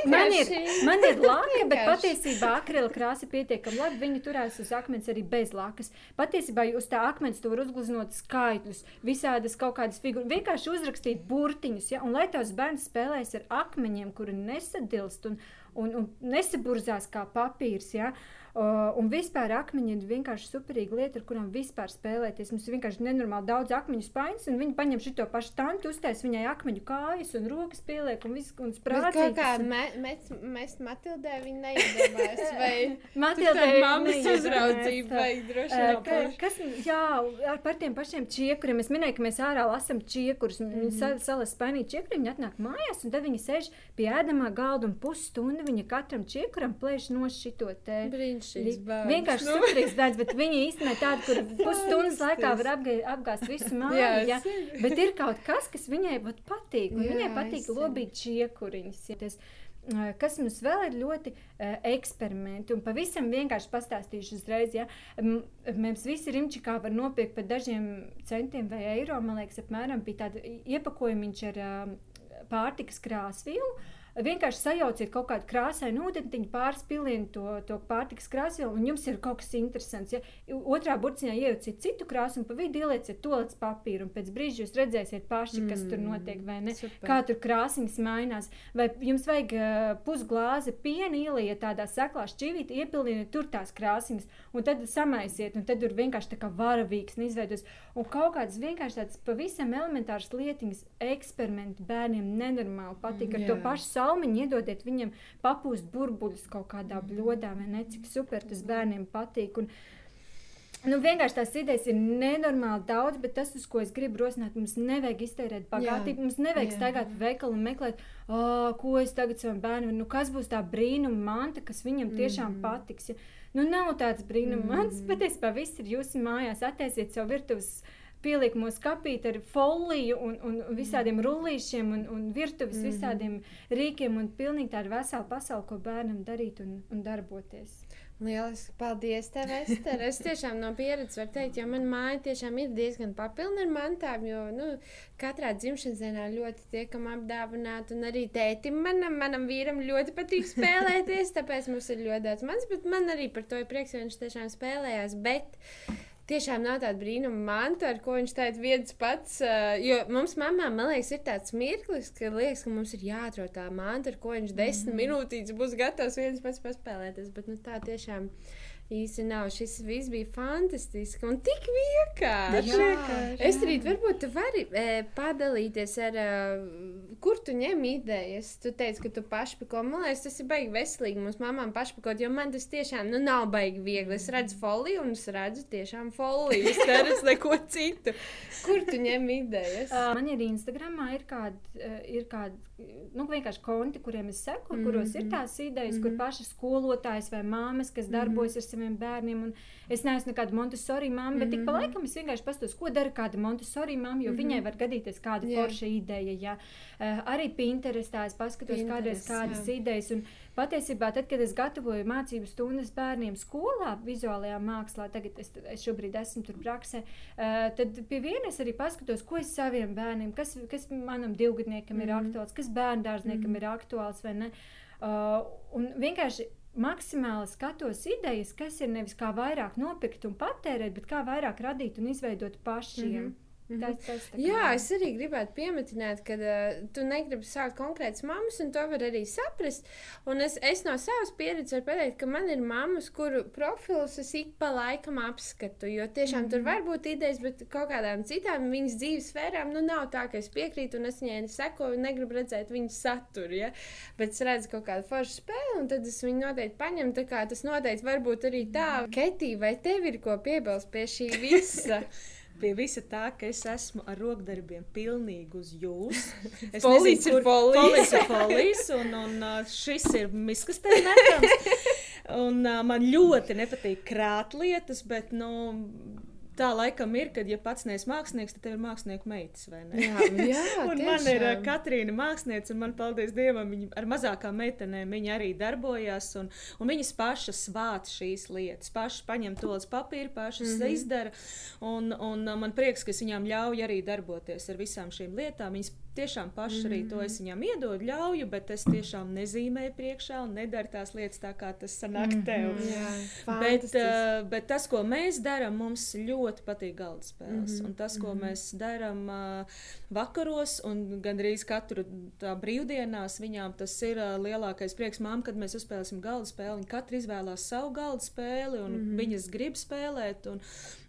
man ir, man ir laka, bet patiesībā akrila krāsa pietiekami labi. Viņi turēs uz akmens arī bez lakas. Patiesībā uz tā akmens tu var uzgleznot skaitļus, visādas kaut kādas figūras, vienkārši uzrakstīt burtiņus, ja, un lai tavs bērns spēlēs ar akmeņiem, kuri nesadilst un, un, un nesaburzās kā papīrs, ja, uh, Uh, un vispār akmeņi ir vienkārši superīga lieta, ar kurām vispār spēlēties. Mums ir vienkārši nenormāli daudz akmeņu spaiņas, un viņi paņem šo pašu tantu, uztais viņai akmeņu kājas un rokas pieliek un viss un sprādzīs. Kā me, mēs, mēs Matildē viņi neiedomājas, vai Matildē mammas uzraudzība vai droši vien. Ka, kas, jā, ar par tiem pašiem čiekuriem. Es minēju, ka mēs ārā lasam čiekurus. Mm -hmm. Viņi sa, salas spainīt čiekuri, viņi atnāk mājās, un tad viņi sēž pie ēdamā galda un pusstundu viņa katram čiekuram plēš no šito te. Brīnišķīgi Foršs bērns. Vienkārši Nu. superīgs bērns, bet viņi īstenībā tādi, kur pusstundas laikā var apgā- apgāzt visu māju. Ja? Bet ir kaut kas, kas viņai patīk. Jā, Viņai patīk lobīt čiekuriņus. Ja Kas mums vēl ir ļoti uh, eksperimenti, un pavisam vienkārši pastāstīšu uzreiz. Ja? M- Mēs visi Rimčikā var nopirkt par dažiem centiem vai eiro. Man liekas, apmēram bija tāda iepakojumiņš ar uh, pārtikas krāsvielu. Vienkārši sajauciet kaut kādu krāsainu ūdeni, pāris pilienu to, to pārtikas krāsvielu, un jums ir kaut kas interesants. Ja? Otrā burciņā iejauciet citu krāsu, un pa vidu ielieciet to līdz papīru, un pēc brīža jūs redzēsiet paši, kas mm. tur notiek, vai ne? Super. Kā tur krāsainas mainās. Vai jums vajag uh, pusglāzi piena, ielieciet tādā seklā šķīvītī, iepildījiet tur tās krāsainas, un tad samaisiet, un tad tur vienkārši tā kā varavīgs izveidos. Un kaut kādas vienkārši tādas pavisam elementāras lietiņas, eksperimenti bērniem nenormāli patīk. Ar Jā. to pašu salmiņu iedodiet viņam papūst burbuļus kaut kādā bļodā, vai ne? Cik super tas bērniem patīk. Un, Nu, vienkārši tās idejas ir nenormāli daudz, bet tas, uz ko es gribu rosināt, mums nevajag iztērēt bagātību. Mums nevajag Jā. staigāt veikalu un meklēt, oh, ko es tagad savam bērnam, nu, kas būs tā brīnuma manta, kas viņam tiešām mm. patiks. Ja? Nu, nav tāds brīnuma mm. mants, patiesībā viss ir jūsu mājās. Attaisiet savu virtuves pieliekamo skapīti ar foliju un, un visādiem rullīšiem un, un virtuves mm. visādiem rīkiem un pilnīgi tādu veselu pasauli, ko bērnam darīt un, un darboties. Lieliski, paldies, tev, Ester. Es tiešām no pieredzes varu teikt, jo manā mājā tiešām ir diezgan papilna ar mantām, jo nu, katrā dzimšanas dienā ļoti tiekam apdāvināti. Un arī tētim, manam, manam vīram ļoti patīk spēlēties, tāpēc mums ir ļoti daudz mans, bet man arī par to ir prieks, jo viņš tiešām spēlējās. Bet tiešām nav tāda brīnuma manta, ar ko viņš teica viens pats. Jo mums, mamām, man liekas, ir tāds mirklis, ka liekas, ka mums ir jāatrod tā manta, ar ko viņš desmit mm. minūtītes būs gatavs viens pats paspēlēties. Bet nu, tā tiešām īsti nav. Šis viss bija fantastiski un tik vienkārši. Jā, Es arī varbūt tu vari e, padalīties ar, e, kur tu ņem idejas. Tu teici, ka tu pašpako. Man liekas, tas ir baigi veselīgi mums mamām pašpakot, jo man tas tiešām nu, nav baigi viegli. Es redzu foliju un es redzu tiešām foliju. Es neredzu neko citu. Kur tu ņem idejas? Uh, man ir Instagramā ir kādi, uh, ir kādi nu, vienkārši konti, kuriem es seku, mm -hmm. kuros ir tās idejas, mm -hmm. kur paši skolotājs vai māmas, kas darbojas mm -hmm. ar saviem bērniem. Un es neesmu nekāda Montesori mamma, mm -hmm. bet tik pa laikam es vienkārši pastos, ko dara kāda Montesori mamma, jo mm -hmm. viņai var gadīties kāda Jā. forša ideja. Ja. Uh, arī Pinterestā es paskatos Pinterest, kādreiz kādas jā. idejas. Un, Patiesībā, tad, kad es gatavoju mācību stundas bērniem skolā, vizuālajā mākslā, tagad es, es šobrīd esmu tur praksē, uh, tad pie viena es arī paskatos, ko es saviem bērniem, kas, kas manam divgadniekam mm -hmm. ir aktuāls, kas bērndārzniekam mm -hmm. ir aktuāls vai ne. Uh, un vienkārši maksimāli skatos idejas, kas ir nevis kā vairāk nopirkt un patērēt, bet kā vairāk radīt un izveidot pašiem. Mm -hmm. Tas, tas tā kā- Jā, es arī gribētu pieminēt, ka uh, tu negribi sākt konkrētas mammas, un to var arī saprast. Un es, es no savas pieredzes varu pateikt, ka man ir mammas, kuru profilus es ik pa laikam apskatu. Jo tiešām mm -hmm. tur var būt idejas, bet kaut kādām citām viņas dzīves sfērām nu, nav tā, ka es piekrītu un es viņai nesakoju un negribu redzēt viņas saturu. Ja? Bet es redzu kaut kādu foršu spēli, un tad es viņu noteikti paņemu. Tas noteikti var būt arī tā, Ketī, vai tev ir ko piebilst pie šī visa? Pie visa tā, ka es esmu ar rokdarbiem pilnīgi uz jums. Es Folijas ir folijas. folijas ir folijas, un, un uh, šis ir miskastē metams. Un uh, man ļoti nepatīk krāt lietas, bet, nu, tā laikam ir, kad, ja pats neesi mākslinieks, tad tev ir mākslinieku meitas, vai ne? Jā, jā Un man ir uh, tiešām. Katrīna mākslinieca, un man, paldies Dievam, viņa ar mazākām meitenēm viņa arī darbojās. Un, un viņas pašas vāc šīs lietas, pašas paņem to uz papīra, pašas mm. -hmm. izdara. Un, un uh, man prieks, ka es viņām ļauju arī darboties ar visām šīm lietām. Viņas tiešām mm -hmm. arī to es viņām iedodu, ļauju, bet es tiešām nezīmēju priekšā un nedaru tās lietas tā, kā tas sanāk mm -hmm. tev. Jā, Bet, uh, bet tas, ko mēs darām, mums ļoti patīk galda spēles. Mm -hmm. Un tas, ko mm -hmm. mēs darām uh, vakaros un gandrīz katru tā brīvdienās, viņām tas ir uh, lielākais prieks. Mām, kad mēs uzspēlēsim galda spēli, viņi katru izvēlās savu galda spēli, un mm. -hmm. viņas grib spēlēt. Un,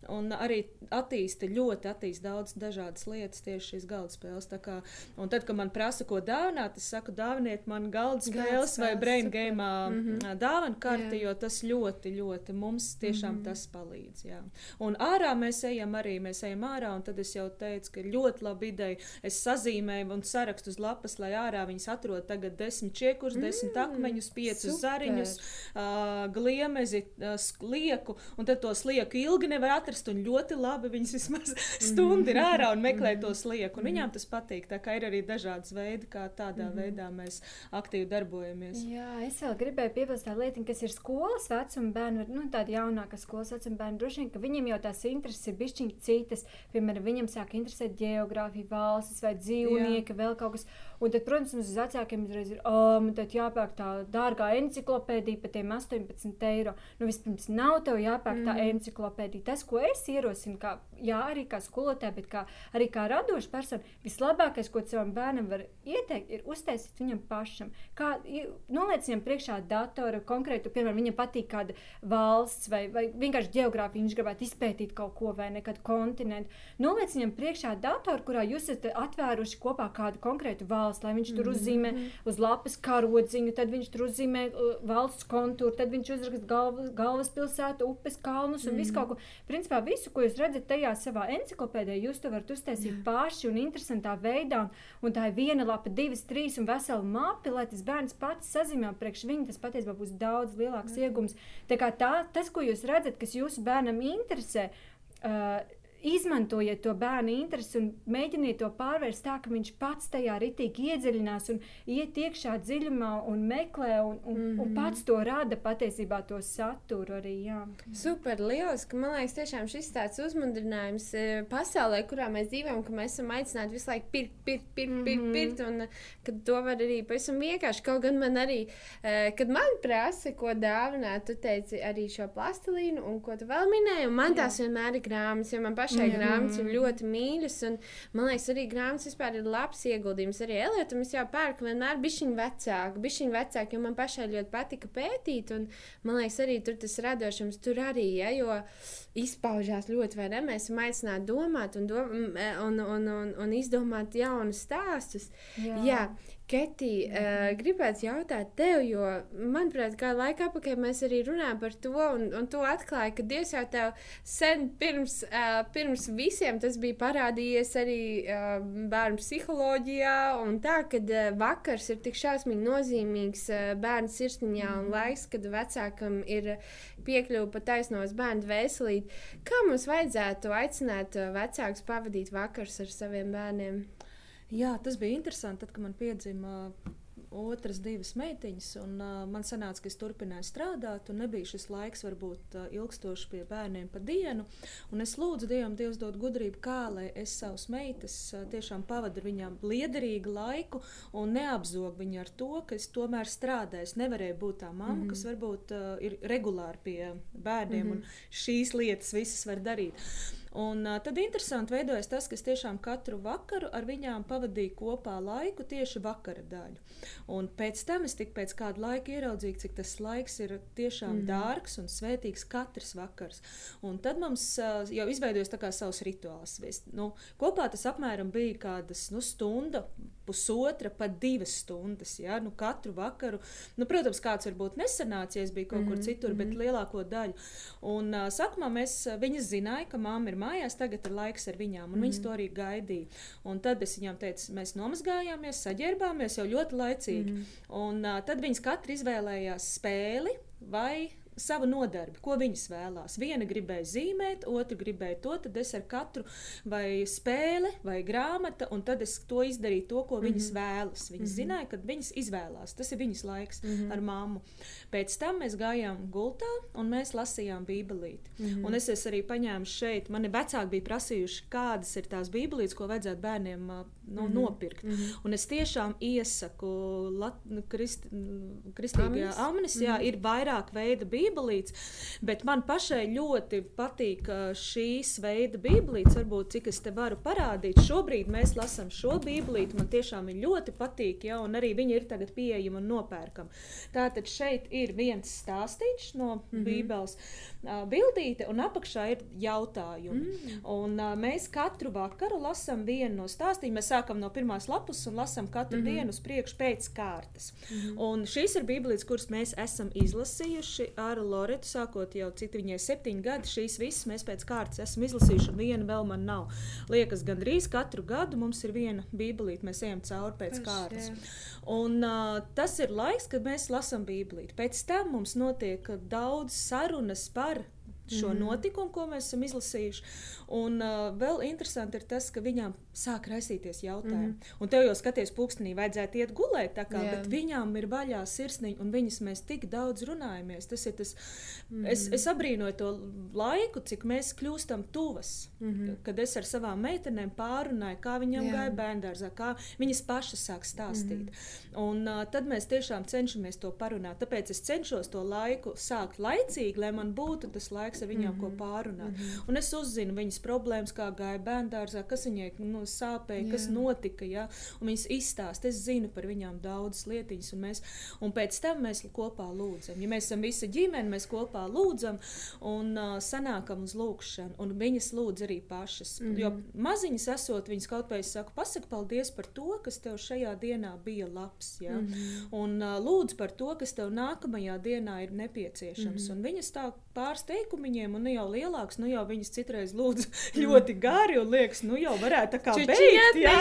un arī attīsta ļoti attīsta daudz dažādas lietas tieši šīs galda spēles. Kā Un tad, kad man prasa, ko dāvināt, es saku, dāviniet man galda spēles vai brain game mm -hmm. dāvana karti, jā. jo tas ļoti, ļoti mums tiešām mm -hmm. tas palīdz. Jā. Un ārā mēs ejam arī, mēs ejam ārā, un tad es jau teicu, ka ļoti laba ideja. Es sazīmēju un sarakstu uz lapas, lai ārā viņas atrod tagad desmit čiekurs, mm, desmit akmeņus, piecus super. zariņus, uh, gliemezi, uh, slieku, un tad to slieku ilgi nevar atrast, un ļoti labi viņas vismaz stundu ir ārā un meklē to slieku, un viņām tas patīk. Tā kā ir arī dažādas veidi, kā tādā veidā mēs aktīvi darbojamies. Jā, es vēl gribēju piebilst tādu lietu, kas ir skolas vecuma bērni, nu tādi jānāka skolas vecuma bērni, droši vien, ka viņiem jau tās intereses ir bišķiņi citas. Piemēram, viņam sāk interesēt geogrāfija, valstis vai dzīvnieki, Jā. vēl kaut kas. Un tad, protams, mums uz vecākiem uzreiz ir, oh, man tad jāpērk tā dārgā enciklopēdija par tiem 18 eiro. Nu, vispirms nav tev jāpērk tā mm. enciklopēdija. Tas, ko es ierosinu, kā, jā, arī kā skolotāja, bet kā, arī kā radoša persona, vislabākais, ko savam bērnam var ieteikt, ir uztaisīt viņam pašam. Kā, noliec viņam priekšā datoru konkrētu, piemēram, viņam patīk kāda valsts vai, vai vienkārši geogrāfija, viņš gribētu izpētīt kaut ko vai nekādu kontinentu. Noliec viņam priekšā datoru, kurā jūs esat atvēruši kopā kādu konkrētu valsts valsts, lai viņš tur mhm. uzzīmē uz lapas karodziņu, tad viņš tur uzzīmē uh, valsts kontūru, tad viņš uzraksta galvas, galvaspilsētu, upes kalnus un visu kaut ko. Principā visu, ko jūs redzat tajā savā enciklopēdijā, jūs to varat uztaisīt paši un interesantā veidā. Un, tā ir viena lapa, divas, trīs un vesela mapi, lai tas bērns pats sazīmē priekš viņa. Tas patiesībā būs daudz lielāks iegums. Tā kā tā, tas, ko jūs redzat, kas jūsu bērnam interesē, uh, izmantojiet to bērnu interesi un mēģiniet to pārvērst tā, ka viņš pats tajā ritīgi iedziļinās un iet iekšā dziļumā un meklē un, un, mm -hmm. un mhm. pats to rada patiesībā to saturu arī. Jā. Super, lieliski. Man liekas, tiešām šis tāds uzmundrinājums e, pasaulē, kurā mēs dzīvojam, ka mēs esam aicināti visu laiku pirkt, pirkt, pirkt, mm -hmm. pirkt, pirkt un ka to var arī pavisam vienkārši. Kaut gan man arī, e, kad man prasa, ko dāvināt, tu teici arī šo plastilīnu un ko tu vēl minēji, un man Jā. tās vienmēr ir grāmatas, jo man pašai pašai mm. grāmatas ir ļoti mīļas. Un, man liekas, arī grāmatas vispār ir labs ieguldījums. Arī Eliotam es jau pērku vienmēr bišķiņu vecāku, bišķiņu vecāku, jo man pašai ļoti patika pētīt. Un, man liekas, arī tur tas radošums tur arī, ja, jo izpaužās ļoti, vai ne? Mēs esam aicināti domāt un, dom un, un, un, un izdomāt jaunus stāstus. Jā. Jā. Ketī, uh, gribētu jautāt tev, jo, manuprāt, kā laika apakaļ mēs arī runājam par to, un, un to atklāja, ka Dievs jau tev sen pirms, uh, pirms visiem tas bija parādījies arī uh, bērnu psiholoģijā, un tā, kad uh, vakars ir tik šausmīgi nozīmīgs uh, bērnu sirsniņā un mhm. laiks, kad vecākam ir piekļuva pa taisnos bērnu veselīt. Kā mums vajadzētu aicināt uh, vecākus pavadīt vakars ar saviem bērniem? Jā, tas bija interesanti, tad, kad man piedzima otras divas meitiņas, un uh, man sanāca, ka es turpināju strādāt, un nebija šis laiks varbūt uh, ilgstoši pie bērniem pa dienu. Un es lūdzu Dievam, Dievs dod gudrību, kā lai es savus meitas uh, tiešām pavadu viņām liederīgu laiku un neapzogu viņu ar to, ka es tomēr strādāju. Es nevarēju būt tā mamma, mm -hmm. kas varbūt uh, ir regulāri pie bērniem, mm -hmm. un šīs lietas visas var darīt. Un, uh, tad interesanti veidojas tas, ka es tiešām katru vakaru ar viņām pavadīju kopā laiku tieši vakara daļu. Un pēc tam es tik pēc kāda laika ieraudzīju, cik tas laiks ir tiešām mm. dārgs un svētīgs katrs vakars. Un tad mums uh, jau izveidojas savs rituāls. Es, nu, kopā tas apmēram bija kādas nu, stunda, pusotra, pat divas stundas. Ja? Nu, katru vakaru, nu, protams, kāds varbūt nesanācies, bija kaut mm -hmm. kur mhm, citur, mm -hmm. bet lielāko daļu. Un uh, sākumā mēs, viņas zināja, ka mamma ir mājās, tagad ir laiks ar viņām, un mm viņas to arī gaidīja. Un tad es viņām teicu, mēs nomazgājāmies, saģērbāmies jau ļoti laicīgi. Mm. Un uh, tad viņas katra izvēlējās spēli vai savu nodarbi, ko viņas vēlās. Viena gribēja zīmēt, otra gribēja to, tad es ar katru vai spēli vai grāmatu, un tad es to izdarīju, to, ko viņas mm -hmm. vēlas. Viņas mm -hmm. zināja, ka viņas izvēlās. Tas ir viņas laiks mm -hmm. ar mammu. Pēc tam mēs gājām gultā un mēs lasījām Bībelīti. Mm -hmm. Un es arī paņēmu šeit, mani vecāki bija prasījuši, kādas ir tās Bībelītes, ko vajadzētu bērniem nu, mm -hmm. nopirkt. Mm -hmm. Un es tiešām iesaku Lat, krist, kristīgajā amnesijā, mm -hmm. ir vairāk veida Bībelītes bet man pašai ļoti patīk šīs veida bībelītes. Varbūt cik es te varu parādīt. Šobrīd mēs lasām šo bībelīti. Man tiešām ir ļoti patīk, ja, un arī viņi ir tagad pieejami un nopērkami. Tātad šeit ir viens stāstīns no mm -hmm. Bībeles uh, bildīte, un apakšā ir jautājumi. Mm. Un, uh, mēs katru vakaru lasām vienu no stāstiem. Sākam no pirmās lapus un lasām katru mm -hmm. dienu uz priekšu pēc kārtas. Mm -hmm. Un šīs ir bībelītes, kuras mēs esam izlasījuši ar Loretu, sākot jau cik viņai septiņi gadi. Šīs visas mēs pēc kārtas esam izlasījuši, un viena vēl man nav. Liekas, gandrīz katru gadu mums ir viena bībelīte, mēs ejam cauri pēc Paši, kārtas. Jā. Un, uh, tas ir laiks, kad mēs lasām bībelīti. Pēc tam mums notiek daudz sarunas par šo mm. notikumu, ko mēs esam izlasījuši. Un uh, vēl interesanti ir tas, ka viņām sāk raisīties jautājumi. Mm. Un tev jau skaties, pūkstenī vajadzētu iet gulēt, kā, yeah. bet viņām ir vaļā sirsniņa, un viņas mēs tik daudz runājamies. Tas ir tas, mm. es, es abrīnoju to laiku, cik mēs kļūstam tuvas. Mm -hmm. Kad es ar savām meitenēm pārunāju, kā viņam yeah. gāja bērngārzā, kā viņas pašas sāk stāstīt. Mm -hmm. Un uh, tad mēs tiešām cenšamies to parunāt. Tāpēc es cenšos to laiku sākt laicīgi, lai man būtu tas laiks ar viņām, mm -hmm. ko mhm. pārunāt. Mm -hmm. Un es uzzinu viņas problēmas, kā gāja bērngārzā, kas viņai nu, sāpēja, jā. kas notika. Ja? Un viņas izstāsta, es zinu par viņām daudzas lietiņas, un, mēs, un pēc tam mēs kopā lūdzam. Ja mēs esam visi ģimene, mēs kopā lūdzam un uh, sanākam uz lūgšanu, un viņas lūdz arī pašas. Mm -hmm. Jo maziņas esot, viņas kaut vai saka, pasaka paldies par to, kas tev šajā dienā bija labs. Ja? Mm -hmm. Un uh, lūdz par to, kas tev nākamajā dienā ir nepieciešams. Mm -hmm. Un viņas tā pāris teikumiņiem, un nu jau lielāks, nu jau viņas citreiz lūdz ļoti gari un liekas, nu jau varētu tā kā beigt. Jā.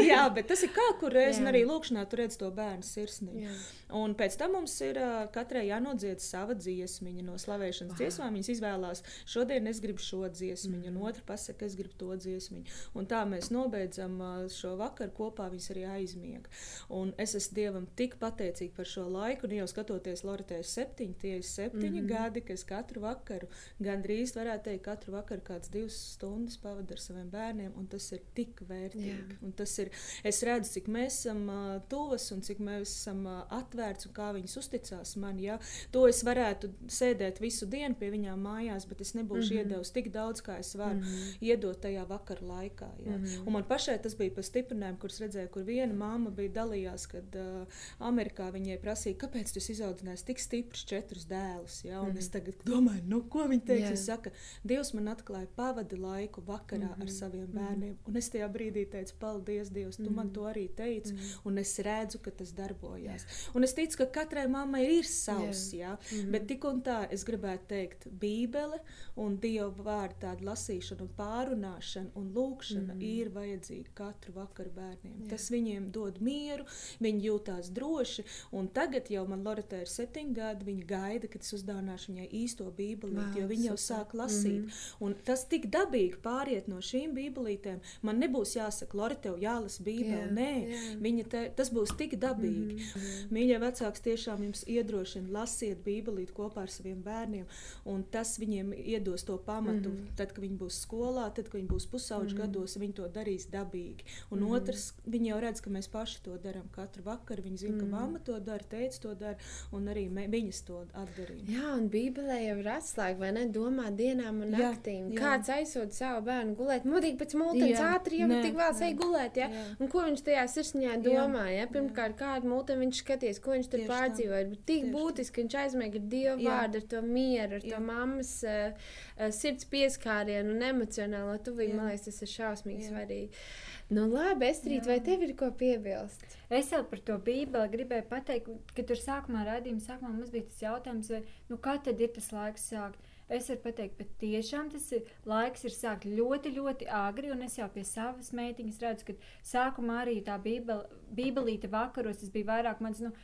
jā, bet tas ir kā kur reiz, arī lūkšanā tu redz to bērnu sirsniņu. Un pēc tam mums ir uh, katrai jānodzied sava dziesmiņa no slavēšanas dziesmām. Viņas izvēlās, šodien es gribu šo dziesmiņu, mm. un otra pasaka, es gribu to dziesmiņu. Un tā mēs nobeidzam uh, šo vakaru kopā, viņas arī aizmiega. Un es esmu Dievam tik pateicīga par šo laiku, un jau skatoties Loretē septiņi, tie ir septiņi mm. gadi, kas katru vakaru, gandrīz varētu teikt, katru vakaru kāds divas stundas pavada ar saviem bērniem, un tas ir tik vērtīgi. Un tas ir, es redzu, cik mēs esam uh, tuvas un cik mēs esam uh, atvērti atvērts un kā viņas uzticās man. Ja? To es varētu sēdēt visu dienu pie viņām mājās, bet es nebūšu mm -hmm. iedevis tik daudz, kā es varu mm -hmm. iedot tajā vakar laikā. Ja? Mm -hmm. Un man pašai tas bija par stiprinājumu, kurus redzēju, kur viena mamma bija dalījās, kad uh, Amerikā viņai prasīja, kāpēc tu izaudzināsi tik stiprus četrus dēlus. Ja? Un mm -hmm. es tagad domāju, nu, ko viņa teiks. Yeah. Es saku, Dievs man atklāja pavadi laiku vakarā mm -hmm. ar saviem mhm. bērniem. Mm -hmm. Un es tajā brīdī teicu, paldies Dievs, tu mm -hmm. man to arī teici. Mm -hmm. Un es redzu, ka tas darbojās. Yeah. Un es ticu, ka katrai mammai ir savs, jā. Jā. Mm -hmm. bet tik un tā es gribētu teikt, Bībele un Dieva vārdu tāda lasīšana, un pārunāšana un lūkšana mm -hmm. ir vajadzīga katru vakaru bērniem. Jā. Tas viņiem dod mieru, viņi jūtās droši, un tagad jau man Loretē ir septiņi gadi, viņa gaida, kad es uzdāvināšu viņai īsto bībelīti, jo viņa jau sāk lasīt. Mm -hmm. Un tas tik dabīgi pāriet no šīm bībelītēm. Man nebūs jāsaka, Lore, tev jālasa bībeli. Nē, jā. Viņa te, tas būs tik dabīgi. Mm -hmm. Mīļie vecāks tiešām jums iedrošina, lasiet Bībelīti kopā ar saviem bērniem, un tas viņiem iedos to pamatu. Mm -hmm. Tad, kad viņi būs skolā, tad, kad viņi būs pusauģi mm -hmm. gados, viņi to darīs dabīgi. Un mm -hmm. otrs, viņi jau redz, ka mēs paši to darām katru vakaru. Viņi zina, mm -hmm. ka mamma to dara, teica to dara, un arī mē, viņas to atdarīja. Jā, un Bībelē jau ir atslēga, vai ne? Domā dienām un naktīm. Jā, jā. Kāds aizsūta savu bērnu gulēt, modīgi pēc mūtens, ātri jau tik vēl sēž gulēt, ja? Jā. Un ko viņš tajā sirsniņā domā, ja? Pirmkārt, kādu mūteni viņš skaties, ko viņš tur pār pārdzīvojot. Bet tik Tieši būtiski, ka viņš aizmiega ar Dieva Jā. vārdu, ar to mieru, ar Jā. to mammas uh, sirds pieskārienu un emocionālo tuvību. Man liekas, tas ir šausmīgi svarīgi. Nu, labi, Estrīt, vai tev ir ko piebilst? Es jau par to Bībeli gribēju pateikt, ka tur sākumā rādījuma sākumā mums bija tas jautājums, vai, nu, kad tad ir tas laiks sākt. Es varu pateikt, ka tiešām tas ir, laiks ir sākt ļoti, ļoti agri. Un es jau pie savas meitiņas redzu, ka sākumā arī tā bībel, bībelīte vakaros tas bija vairāk mans. Nu,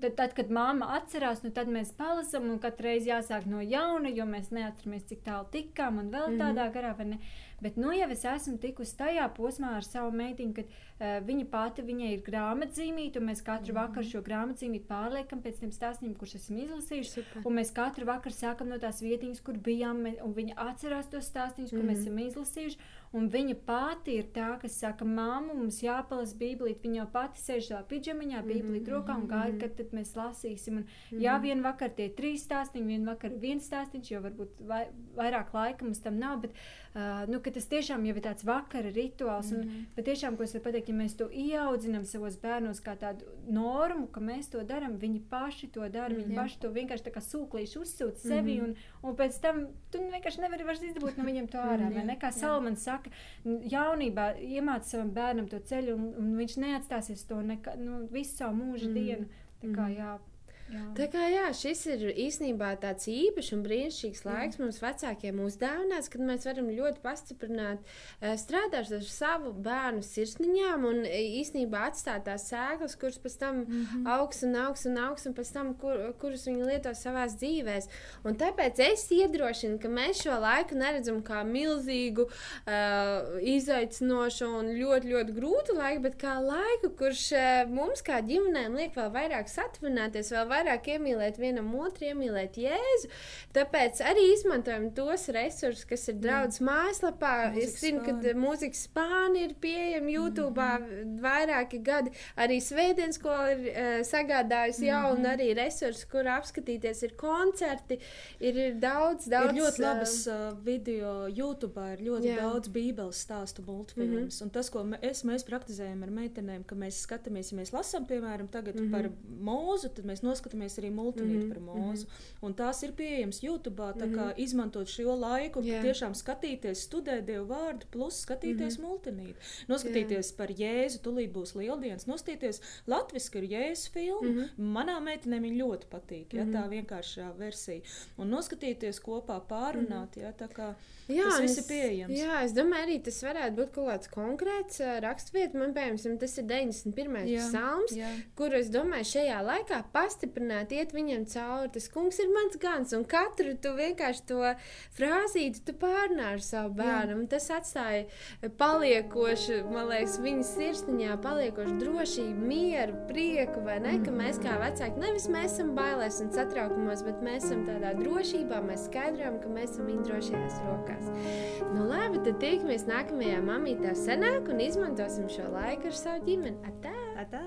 Tad, tad, kad mamma atcerās, nu, tad mēs palasām, un katru reizi jāsāk no jauna, jo mēs neatceramies, cik tālu tikām, un vēl mm -hmm. tādā garā. Bet nu jau es esmu tikusi tajā posmā ar savu meitiņu, kad uh, viņa pati viņai ir grāmatzīmīta, un mēs katru mm -hmm. vakaru šo grāmatzīmīti pārliekam pēc tiem stāstiem, kurus esam izlasījuši. Super. Un mēs katru vakaru sākam no tās vietiņas, kur bijām, un viņa atcerās tos stāstījumus, mm -hmm. ko mēs mhm. esam izlasījuši. Un viņa pati ir tā, kas saka, māmu, mums jāpalasa Bībelīt. Viņa jau pati sēž savā pidžamiņā, Bībelīt mm -hmm. rokā un gaida, kad tad mēs lasīsim. Un, mm -hmm. Jā, vienu vakaru tie trīs stāstīņi, vienu vakaru viens stāstīņš, jo varbūt vai, vairāk laika mums tam nav. Bet, uh, nu, tas tiešām jau ir tāds vakara rituāls. Mm -hmm. Un mhm. patiešām, ko es varu pateikt, ja mēs to ieaudzinām savos bērnos kā tādu normu, ka mēs to darām, viņi paši to dara. Mm -hmm. Viņi paši to vienkārši tā kā sūklīši uzsūta sevi, mm -hmm. un, un pēc tam tu vienkārši nevari vairs izdabūt no viņiem to ārā. Mm -hmm. Kā Salmans saka, saka, jaunībā iemācīt savam bērnam to ceļu, un, un viņš neatstāsies to nekā, nu, visu savu mūža mm. dienu. Tā kā, Mm. jā, jā. Tā kā jā, šis ir īstenībā tāds īpašs un brīnišķīgs laiks mums vecākiem uzdāvinās, kad mēs varam ļoti pastiprināt, eh, strādāt ar savu bērnu sirsniņām un eh, īstenībā atstāt tās sēklas, kuras pēc tam mm -hmm. augs un augs un augs, un pēc tam, kur, kurus viņi lieto savā dzīvēm. Un tāpēc es iedrošinu, ka mēs šo laiku neredzam kā milzīgu, uh, izaicinošu un ļoti, ļoti grūtu laiku, bet kā laiku, kurš uh, mums kā ģimenēm liek vēl vairāk satvināties, vēl vairāk iemīlēt vienam otru, iemīlēt Jēzu. Tāpēc arī izmantojam tos resursus, kas ir draudz mājaslapā. Mūzikas es zinu, ka spāni. mūzikas spāni ir pieejami YouTube mm vairāki gadi. Arī Svētdienas skola ir uh, sagādājusi mm jaunu arī resursu, kur apskatīties. Ir koncerti, ir, ir daudz, daudz. Ir ļoti ā, labas uh, video, YouTube ir ļoti Jā. Daudz bībeles stāstu multfilmus. Mm -hmm. Un tas, ko es, mēs praktizējam ar meitenēm, ka mēs skatāmies, ja mēs lasām, piemēram, tagad mm. -hmm. par mūzu, tad mēs noskatāmies arī multinīti Mhm, mm -hmm. par mūzu. Un tās ir pieejamas YouTube. Tā Mhm. kā izmantot šo laiku, yeah. tiešām skatīties, studēt Dievu vārdu, plus skatīties mm -hmm. multinīti. Noskatīties par Jēzu, tūlīt būs lieldienas, noskatīties Latvijas ir Jēzus filma. Mhm. Mm -hmm. Manā meitenē viņa ļoti patīk, ja, Mhm. tā vienkāršā versija. Un noskatīties kopā, pārunāt. Ja, tā kā Jā, Tas viss ir pieejams. Jā, es domāju, arī tas varētu būt kaut kāds konkrēts uh, raksturvietas. Man, piemēram, tas ir 91. Jā, psalms, jā. kuru es domāju, šajā laikā pastiprināt, iet viņam cauri. Tas kungs ir mans gans, un katru tu vienkārši to frāzīti tu pārnā ar savu bērnu. Tas atstāja paliekošu, man liekas, viņa sirsniņā paliekošu drošību, mieru, prieku, vai ne? Ka mēs kā vecāki nevis mēs esam bailēs un satraukumos, bet mēs esam tādā drošībā, mēs skaidrojam, ka mēs esam viņa drošajās rokās. Nu, labi, tad tiekamies nākamajā mamītā senāk un izmantosim šo laiku ar savu ģimeni. Atā! Atā.